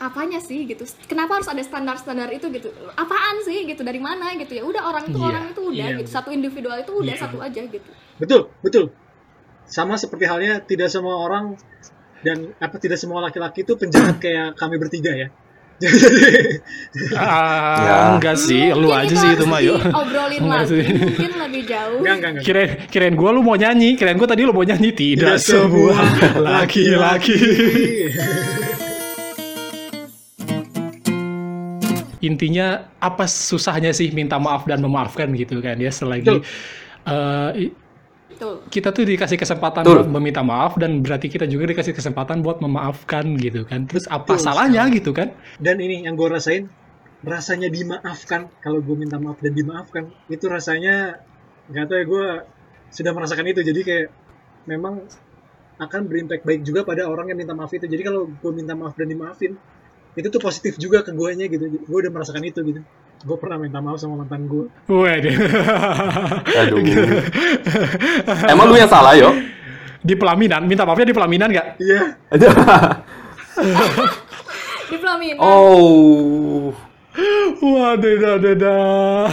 Speaker 6: apanya sih gitu kenapa harus ada standar-standar itu gitu apaan sih gitu dari mana gitu ya udah orang itu
Speaker 2: Iya.
Speaker 6: orang itu udah
Speaker 5: Iya.
Speaker 6: gitu satu individual itu udah
Speaker 5: Iya.
Speaker 6: satu aja gitu
Speaker 5: betul, betul. Sama seperti halnya tidak semua orang dan apa tidak semua laki-laki itu penjahat kayak kami bertiga ya. Jadi
Speaker 2: Ah,
Speaker 4: Ya.
Speaker 2: enggak sih, lu
Speaker 6: Mungkin
Speaker 2: aja sih itu mah yuk. Enggak
Speaker 6: lagi
Speaker 2: sih.
Speaker 6: mungkin lebih jauh
Speaker 5: enggak enggak enggak.
Speaker 2: Kirain, kirain gue lu mau nyanyi, kirain gue tadi lu mau nyanyi tidak,
Speaker 5: Tidak
Speaker 2: semua laki-laki. Intinya apa susahnya sih minta maaf dan memaafkan gitu kan ya selagi
Speaker 5: Betul.
Speaker 2: eh,
Speaker 6: Betul.
Speaker 2: kita tuh dikasih kesempatan
Speaker 4: Betul.
Speaker 2: buat meminta maaf dan berarti kita juga dikasih kesempatan buat memaafkan gitu kan. Terus apa
Speaker 5: Betul
Speaker 2: salahnya gitu kan?
Speaker 5: Dan ini yang gue rasain rasanya dimaafkan kalau gue minta maaf dan dimaafkan itu rasanya nggak tahu ya gue sudah merasakan itu jadi kayak memang akan berimpact baik juga pada orang yang minta maaf itu jadi kalau gue minta maaf dan dimaafin itu tuh positif juga ke guanya gitu gue udah merasakan itu gitu gue pernah minta maaf sama mantan gue
Speaker 2: Waduh.
Speaker 4: Aduh. Emang lu yang salah, yo?
Speaker 2: di pelaminan, minta maafnya di pelaminan nggak?
Speaker 5: iya
Speaker 6: Di pelaminan.
Speaker 4: oh.
Speaker 2: Waduh, dah, dah, dah.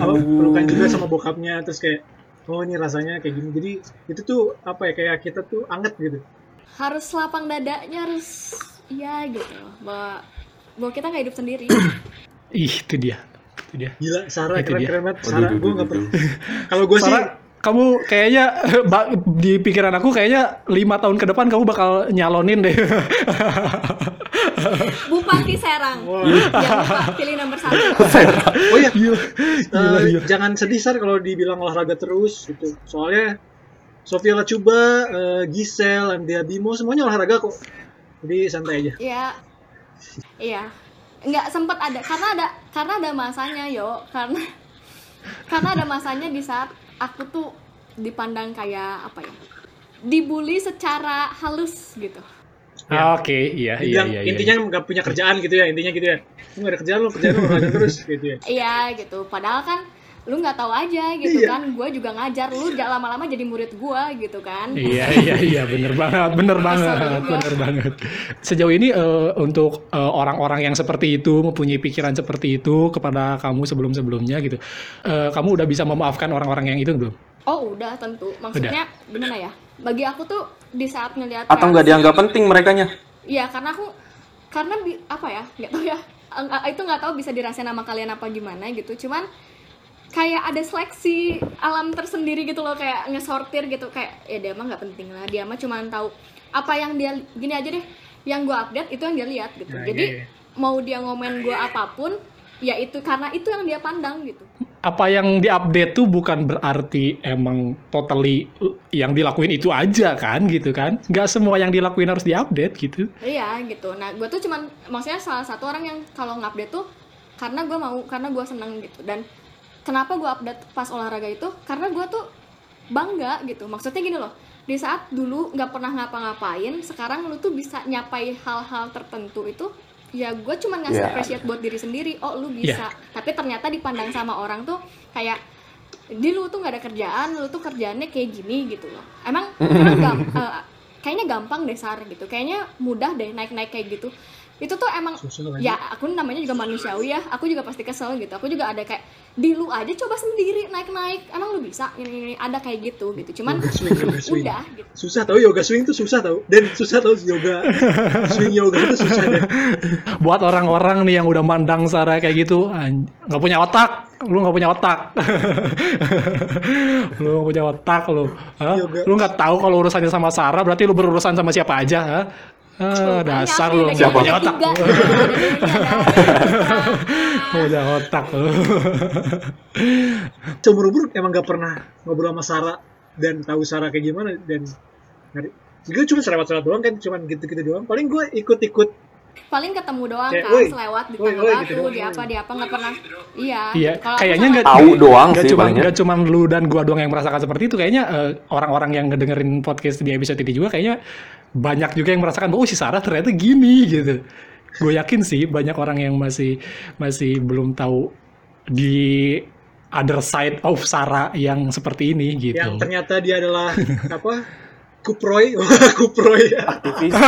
Speaker 5: apa pelukan juga sama bokapnya terus kayak oh ini rasanya kayak gini jadi itu tuh apa ya kayak kita tuh anget gitu
Speaker 6: Harus lapang dadanya harus iya gitu. Bahwa bahwa kita nggak hidup sendiri.
Speaker 2: Ih, itu dia. Itu dia.
Speaker 5: gila Sarah
Speaker 2: Itu
Speaker 5: keren
Speaker 2: dia.
Speaker 5: keren banget Sarah gue nggak pernah kalau gue sih
Speaker 2: kamu kayaknya di pikiran aku kayaknya lima tahun ke depan kamu bakal nyalonin deh.
Speaker 6: Bupati Serang. Jangan lupa pilih nomor satu.
Speaker 5: oh iya
Speaker 2: Gila, gila,
Speaker 5: Eh,
Speaker 2: gila.
Speaker 5: jangan sedih Sar kalau dibilang olahraga terus gitu. Soalnya Sofia Lacuba, eh, Gisel, Andrea Bimo semuanya olahraga kok. Jadi santai aja.
Speaker 6: Iya. Iya. Nggak sempat ada karena ada karena ada masanya yo karena karena ada masanya di saat aku tuh dipandang kayak apa ya dibully secara halus gitu
Speaker 2: Ah, Oke, iya, iya,
Speaker 5: Dibilang,
Speaker 2: iya, iya.
Speaker 5: intinya nggak punya kerjaan gitu ya, intinya gitu ya. Nggak ada kerjaan lu kerjaan lu olahraga terus gitu ya.
Speaker 6: iya gitu padahal kan lu nggak tahu aja gitu
Speaker 5: Iya.
Speaker 6: kan gue juga ngajar lu jangan lama-lama jadi murid gue gitu kan
Speaker 2: Iya iya iya bener banget bener banget bener banget. Sejauh ini eh, untuk eh, orang-orang yang seperti itu mempunyai pikiran seperti itu kepada kamu sebelum sebelumnya gitu, eh, kamu udah bisa memaafkan orang-orang yang itu belum?
Speaker 6: oh udah tentu maksudnya gimana ya bagi aku tuh di saat ngelihat
Speaker 4: Atau nggak dianggap penting merekanya?
Speaker 6: Iya, karena aku karena bi- apa ya? nggak tahu ya. Itu nggak tahu bisa dirasain sama kalian apa gimana gitu. Cuman kayak ada seleksi alam tersendiri gitu loh kayak ngesortir gitu kayak ya dia mah nggak penting lah dia mah cuma tahu apa yang dia gini aja deh yang gue update itu yang dia lihat gitu
Speaker 5: Nah,
Speaker 6: jadi
Speaker 5: iya, iya.
Speaker 6: mau dia ngomen gue apa pun ya itu karena itu yang dia pandang gitu
Speaker 2: Apa yang diupdate tuh bukan berarti emang totally yang dilakuin itu aja kan gitu kan? Gak semua yang dilakuin harus diupdate gitu.
Speaker 6: Iya gitu. Nah gue tuh cuman maksudnya salah satu orang yang kalau ngupdate tuh karena gue mau karena gue seneng gitu dan kenapa gue update pas olahraga itu? Karena gue tuh bangga gitu. Maksudnya gini loh di saat dulu nggak pernah ngapa-ngapain sekarang lu tuh bisa nyapai hal-hal tertentu itu ya gue cuman ngasih
Speaker 4: Iya.
Speaker 6: appreciate buat diri sendiri. Oh lu bisa. Tapi ternyata dipandang sama orang tuh kayak di lu tuh nggak ada kerjaan lu tuh kerjaannya kayak gini gitu loh. Emang emang gam- eh, kayaknya gampang deh sar gitu. Kayaknya mudah deh naik naik kayak gitu itu tuh emang
Speaker 5: Susah kan?
Speaker 6: ya aku namanya juga manusiawi ya aku juga pasti kesel gitu aku juga ada kayak di lu aja coba sendiri naik naik emang lu bisa ini, ini ada kayak gitu gitu cuman
Speaker 5: Yoga swing, yoga swing.
Speaker 6: udah gitu
Speaker 5: Susah tau yoga swing tuh susah tau. Dan susah tau yoga swing yoga itu susah deh.
Speaker 2: Buat orang-orang nih yang udah mandang Sarah kayak gitu, nggak punya otak, lu nggak punya otak, lu nggak punya otak lu, Hah? Lu nggak tahu kalau urusannya sama Sarah berarti lu berurusan sama siapa aja, hah? Ah, dasar lu nggak punya otak. Punya otak lu.
Speaker 5: seumur umur emang gak pernah ngobrol sama Sarah dan tahu Sarah kayak gimana dan gue cuma selewat-selewat doang kan cuma gitu-gitu doang paling gue ikut-ikut
Speaker 6: paling ketemu doang
Speaker 5: Kayak,
Speaker 6: kan
Speaker 5: "Woi,
Speaker 6: selewat di
Speaker 5: woi,
Speaker 6: tangga
Speaker 5: woi,"
Speaker 6: batu
Speaker 5: gitu
Speaker 6: di apa di apa nggak pernah iya
Speaker 2: Iya,
Speaker 6: Kalau aku
Speaker 2: kayaknya nggak
Speaker 4: Tahu doang
Speaker 2: nggak
Speaker 4: sih
Speaker 2: cuma
Speaker 4: palingnya.
Speaker 2: nggak cuma lu dan gua doang yang merasakan seperti itu. Kayaknya eh, orang-orang yang ngedengerin podcast di episode ini juga kayaknya banyak juga yang merasakan bahwa oh si Sarah ternyata gini gitu. Gue yakin sih banyak orang yang masih masih belum tahu di other side of Sarah yang seperti ini gitu.
Speaker 5: yang ternyata dia adalah apa kuproy kuproy
Speaker 4: Aktivis.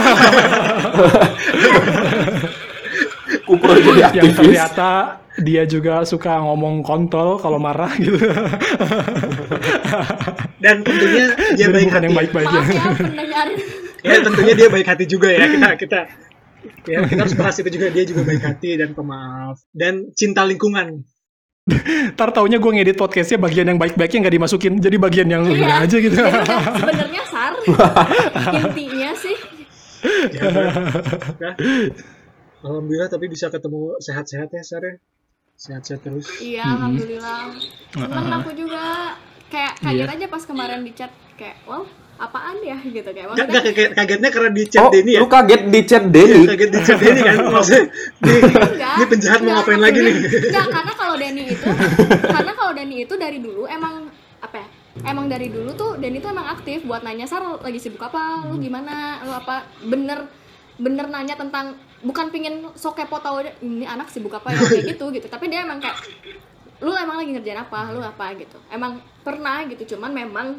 Speaker 4: Kupro jadi
Speaker 2: yang
Speaker 4: aktivis.
Speaker 2: ternyata dia juga suka ngomong kontol kalau marah gitu.
Speaker 5: dan tentunya dia
Speaker 2: Jadi
Speaker 5: baik
Speaker 2: bukan
Speaker 5: hati
Speaker 2: yang baik-baik ya.
Speaker 6: maaf ya
Speaker 5: ya tentunya dia baik hati juga ya kita kita ya kita harus bahas itu juga dia juga baik hati dan pemaaf dan cinta lingkungan
Speaker 2: Ntar taunya gue ngedit podcastnya bagian yang baik-baiknya nggak dimasukin, jadi bagian yang
Speaker 6: Iya.
Speaker 2: udah aja gitu.
Speaker 6: Sebenarnya intinya sih.
Speaker 5: Ya, ya. alhamdulillah tapi bisa ketemu sehat-sehat ya Sarah sehat-sehat terus.
Speaker 6: Iya alhamdulillah. Seneng aku juga kayak kaget
Speaker 2: Iya.
Speaker 6: aja pas kemarin di chat kayak wow apaan ya? gitu kayak
Speaker 5: Gak,
Speaker 6: maksudnya
Speaker 5: gak kaget- kagetnya karena di chat
Speaker 4: Oh,
Speaker 5: Denny ya.
Speaker 4: lu kaget di chat
Speaker 5: Iya,
Speaker 4: Denny.
Speaker 5: kaget di chat Denny kan maksudnya. Ini,
Speaker 6: Enggak,
Speaker 5: ini penjahat mau
Speaker 6: enggak,
Speaker 5: ngapain lagi nih?
Speaker 6: Enggak, karena kalau Denny itu karena kalau Denny itu dari dulu emang ya? Emang dari dulu tuh Denny tuh emang aktif buat nanya Sar lagi sibuk apa, lu gimana, lu apa? Bener bener nanya tentang bukan pingin sok kepo tahu ini anak sibuk apa ya? Kayak gitu gitu. Tapi dia emang kayak lu emang lagi ngerjain apa? Lu apa? Gitu. Emang pernah gitu cuman memang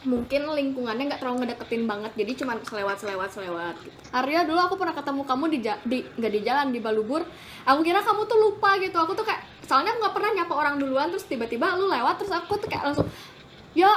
Speaker 6: mungkin lingkungannya nggak terlalu ngedeketin banget jadi cuman selewat selewat selewat gitu. Arya dulu aku pernah ketemu kamu di di nggak di jalan di Balubur. Aku kira kamu tuh lupa gitu. Aku tuh kayak soalnya aku nggak pernah nyapa orang duluan terus tiba-tiba lu lewat terus aku tuh kayak langsung ya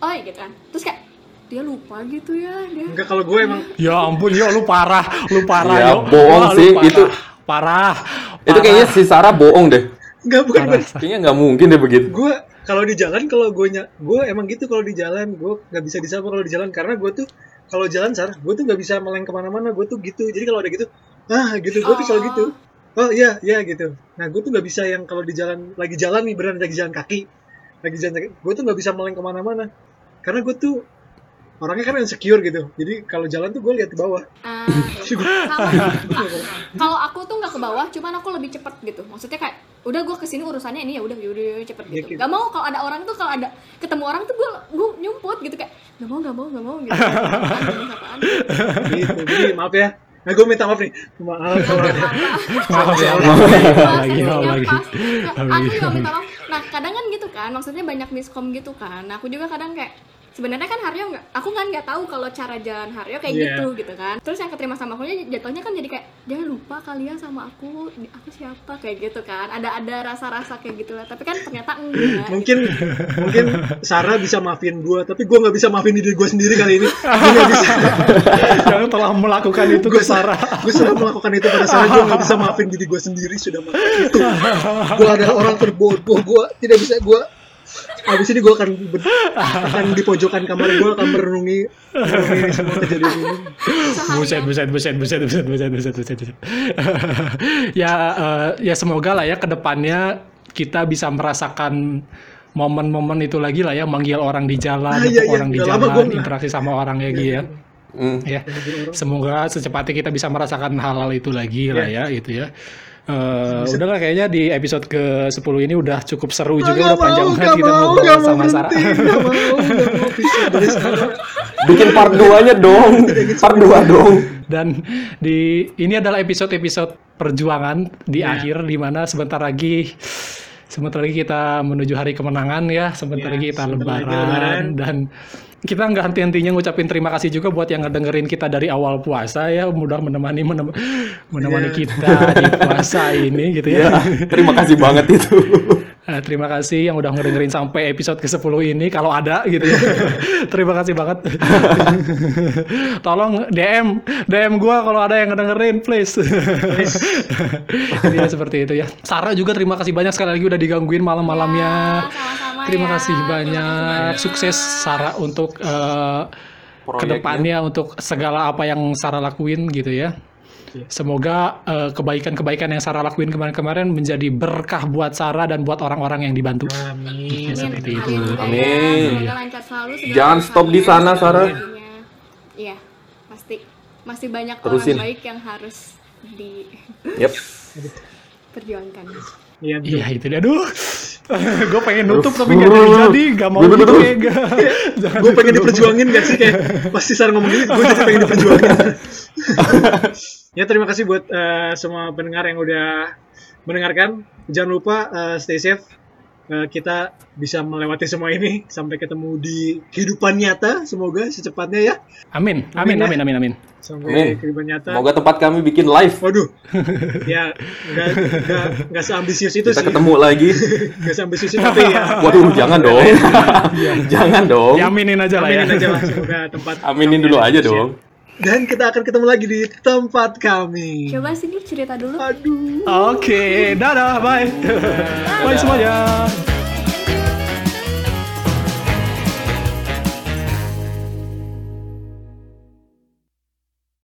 Speaker 6: oi gitu kan terus kayak dia lupa gitu ya dia
Speaker 5: enggak kalau gue emang
Speaker 2: Ya ampun, yo lu parah, lu parah
Speaker 4: Ya,
Speaker 2: yo.
Speaker 4: bohong
Speaker 2: Wah,
Speaker 4: sih,
Speaker 2: parah.
Speaker 4: itu-
Speaker 2: parah.
Speaker 4: Itu kayaknya si Sarah bohong deh.
Speaker 5: enggak bukan
Speaker 2: parah.
Speaker 5: bukan.
Speaker 4: Kayaknya nggak mungkin deh begitu.
Speaker 5: gue kalau di jalan kalau gue ny- gue emang gitu kalau di jalan gue nggak bisa disapa kalau di jalan karena gue tuh kalau jalan sar gue tuh nggak bisa meleng ke mana-mana gue tuh gitu jadi kalau ada gitu ah gitu gue tuh selalu gitu oh iya iya gitu nah gue tuh nggak bisa yang kalau di jalan lagi jalan nih beneran lagi jalan kaki lagi jalan kaki gue tuh nggak bisa meleng ke mana-mana. Karena gue tuh orangnya kan insecure gitu. Jadi kalau jalan tuh gue lihat ke bawah.
Speaker 6: Ah. Nah, kalau aku tuh nggak ke bawah cuman aku lebih cepet gitu. Maksudnya kayak udah gue ke sini urusannya ini ya udah udah cepet
Speaker 5: Ya,
Speaker 6: gitu.
Speaker 5: gitu.
Speaker 6: gak mau kalau ada orang tuh kalau ada ketemu orang tuh gue gue nyumput gitu kayak gak mau gak mau gak mau gitu. Apaan, apaan.
Speaker 5: gitu. Jadi maaf ya nah gue minta maaf nih maaf kalau ada
Speaker 2: Maaf ya,
Speaker 5: Maaf.
Speaker 2: maaf lagi, maaf
Speaker 6: Pas
Speaker 2: lagi, maaf
Speaker 6: intinya
Speaker 2: lagi.
Speaker 6: pas.
Speaker 2: Maaf
Speaker 6: Nah,
Speaker 2: lagi.
Speaker 6: aku juga minta maaf nah kadang kan gitu kan maksudnya banyak miskom gitu kan Nah, aku juga kadang kayak sebenarnya kan Haryo nggak aku kan nggak tahu kalau cara jalan Haryo kayak
Speaker 5: Iya.
Speaker 6: gitu gitu kan. Terus yang keterima sama aku jatuhnya kan jadi kayak jangan lupa kalian sama aku aku siapa kayak gitu kan. Ada ada rasa-rasa kayak gitu lah tapi kan ternyata enggak.
Speaker 5: Mungkin mungkin Sarah bisa maafin gue tapi gue nggak bisa maafin diri gue sendiri kali ini. Gue nggak bisa.
Speaker 2: Yang telah melakukan itu ke Sarah.
Speaker 5: gue sudah melakukan itu pada Sarah. Gue nggak bisa maafin diri gue sendiri sudah melakukan itu. Gue adalah orang terbodoh gue tidak bisa gue Abis ini gue akan ber- akan di pojokan kamar gue akan merenungi, merenungi semua kejadian ini.
Speaker 2: Buset, buset, buset, buset, buset, buset, buset, ya, eh, ya semoga lah ya ke depannya kita bisa merasakan momen-momen itu lagi lah ya, manggil orang di jalan,
Speaker 5: Ah, iya, iya.
Speaker 2: orang di jalan,
Speaker 5: gua
Speaker 2: interaksi sama orang ya gitu ya.
Speaker 4: Hmm.
Speaker 2: ya semoga secepatnya kita bisa merasakan hal-hal itu lagi lah ya gitu ya Eh udahlah kayaknya di episode ke-10 ini udah cukup seru juga
Speaker 5: Nggak
Speaker 2: udah panjang
Speaker 5: mau,
Speaker 2: banget
Speaker 5: nggak
Speaker 2: kita ngobrol sama Sarah.
Speaker 4: Bikin part 2-nya dong. Part 2 dong.
Speaker 2: Dan di ini adalah episode-episode perjuangan di
Speaker 5: Ya.
Speaker 2: akhir di mana sebentar lagi sebentar lagi kita menuju hari kemenangan ya, sebentar
Speaker 5: Ya,
Speaker 2: lagi kita
Speaker 5: sebentar lagi
Speaker 2: lebaran,
Speaker 5: lebaran.
Speaker 2: dan kita nggak henti-hentinya ngucapin terima kasih juga buat yang ngedengerin kita dari awal puasa ya, mudah menemani menem- menemani
Speaker 5: Ya.
Speaker 2: kita di puasa ini gitu
Speaker 4: Ya,
Speaker 2: ya.
Speaker 4: terima kasih banget itu.
Speaker 2: Eh, terima kasih yang udah ngedengerin sampai episode ke-10 ini kalau ada gitu ya. terima kasih banget. Tolong DM DM gua kalau ada yang ngedengerin please. Jadi ya seperti itu ya. Sarah juga terima kasih banyak sekali lagi udah digangguin malam-malamnya.
Speaker 6: Ya, sama-sama
Speaker 2: Terima
Speaker 6: ya.
Speaker 2: kasih banyak. Sukses Sarah untuk
Speaker 4: proyeknya.
Speaker 2: ke depannya untuk segala apa yang Sarah lakuin gitu ya.
Speaker 5: Iya.
Speaker 2: Semoga eh, kebaikan-kebaikan yang Sarah lakuin kemarin-kemarin menjadi berkah buat Sarah dan buat orang-orang yang dibantu.
Speaker 5: Amin.
Speaker 2: Ya, seperti itu.
Speaker 6: Ya.
Speaker 4: Amin.
Speaker 6: Semoga lancar selalu
Speaker 4: Jangan stop di sana, Sarah.
Speaker 6: Iya, pasti masih banyak
Speaker 4: Terusin.
Speaker 6: orang baik yang harus diperjuangkan.
Speaker 4: Yep.
Speaker 5: Iya.
Speaker 2: Iya itu dia. Aduh, gue pengen nutup tapi nggak jadi-jadi. Gak mau gitu kayak gak. Jangan
Speaker 5: gue pengen diperjuangin gak sih kayak pasti Sarah ngomong gini gue jadi pengen diperjuangin ya terima kasih buat eh, semua pendengar yang udah mendengarkan jangan lupa eh, stay safe kita bisa melewati semua ini sampai ketemu di kehidupan nyata semoga secepatnya ya
Speaker 2: Amin, amin, amin, amin, amin.
Speaker 5: sampai
Speaker 4: Amin.
Speaker 5: kehidupan nyata
Speaker 4: Semoga tempat kami bikin live.
Speaker 5: waduh ya nggak nggak nggak seambisius itu
Speaker 4: Kita
Speaker 5: sih
Speaker 4: ketemu lagi.
Speaker 5: nggak seambisius itu tapi ya
Speaker 4: Waduh, jangan dong. jangan dong.
Speaker 2: Diaminin aja lah ya.
Speaker 5: aminin aja lah semoga tempat
Speaker 4: Aminin dulu aja
Speaker 5: ya. Dan kita akan ketemu lagi di tempat kami
Speaker 6: Coba sini cerita dulu.
Speaker 5: aduh
Speaker 2: Oke, dadah, bye. Bye semuanya.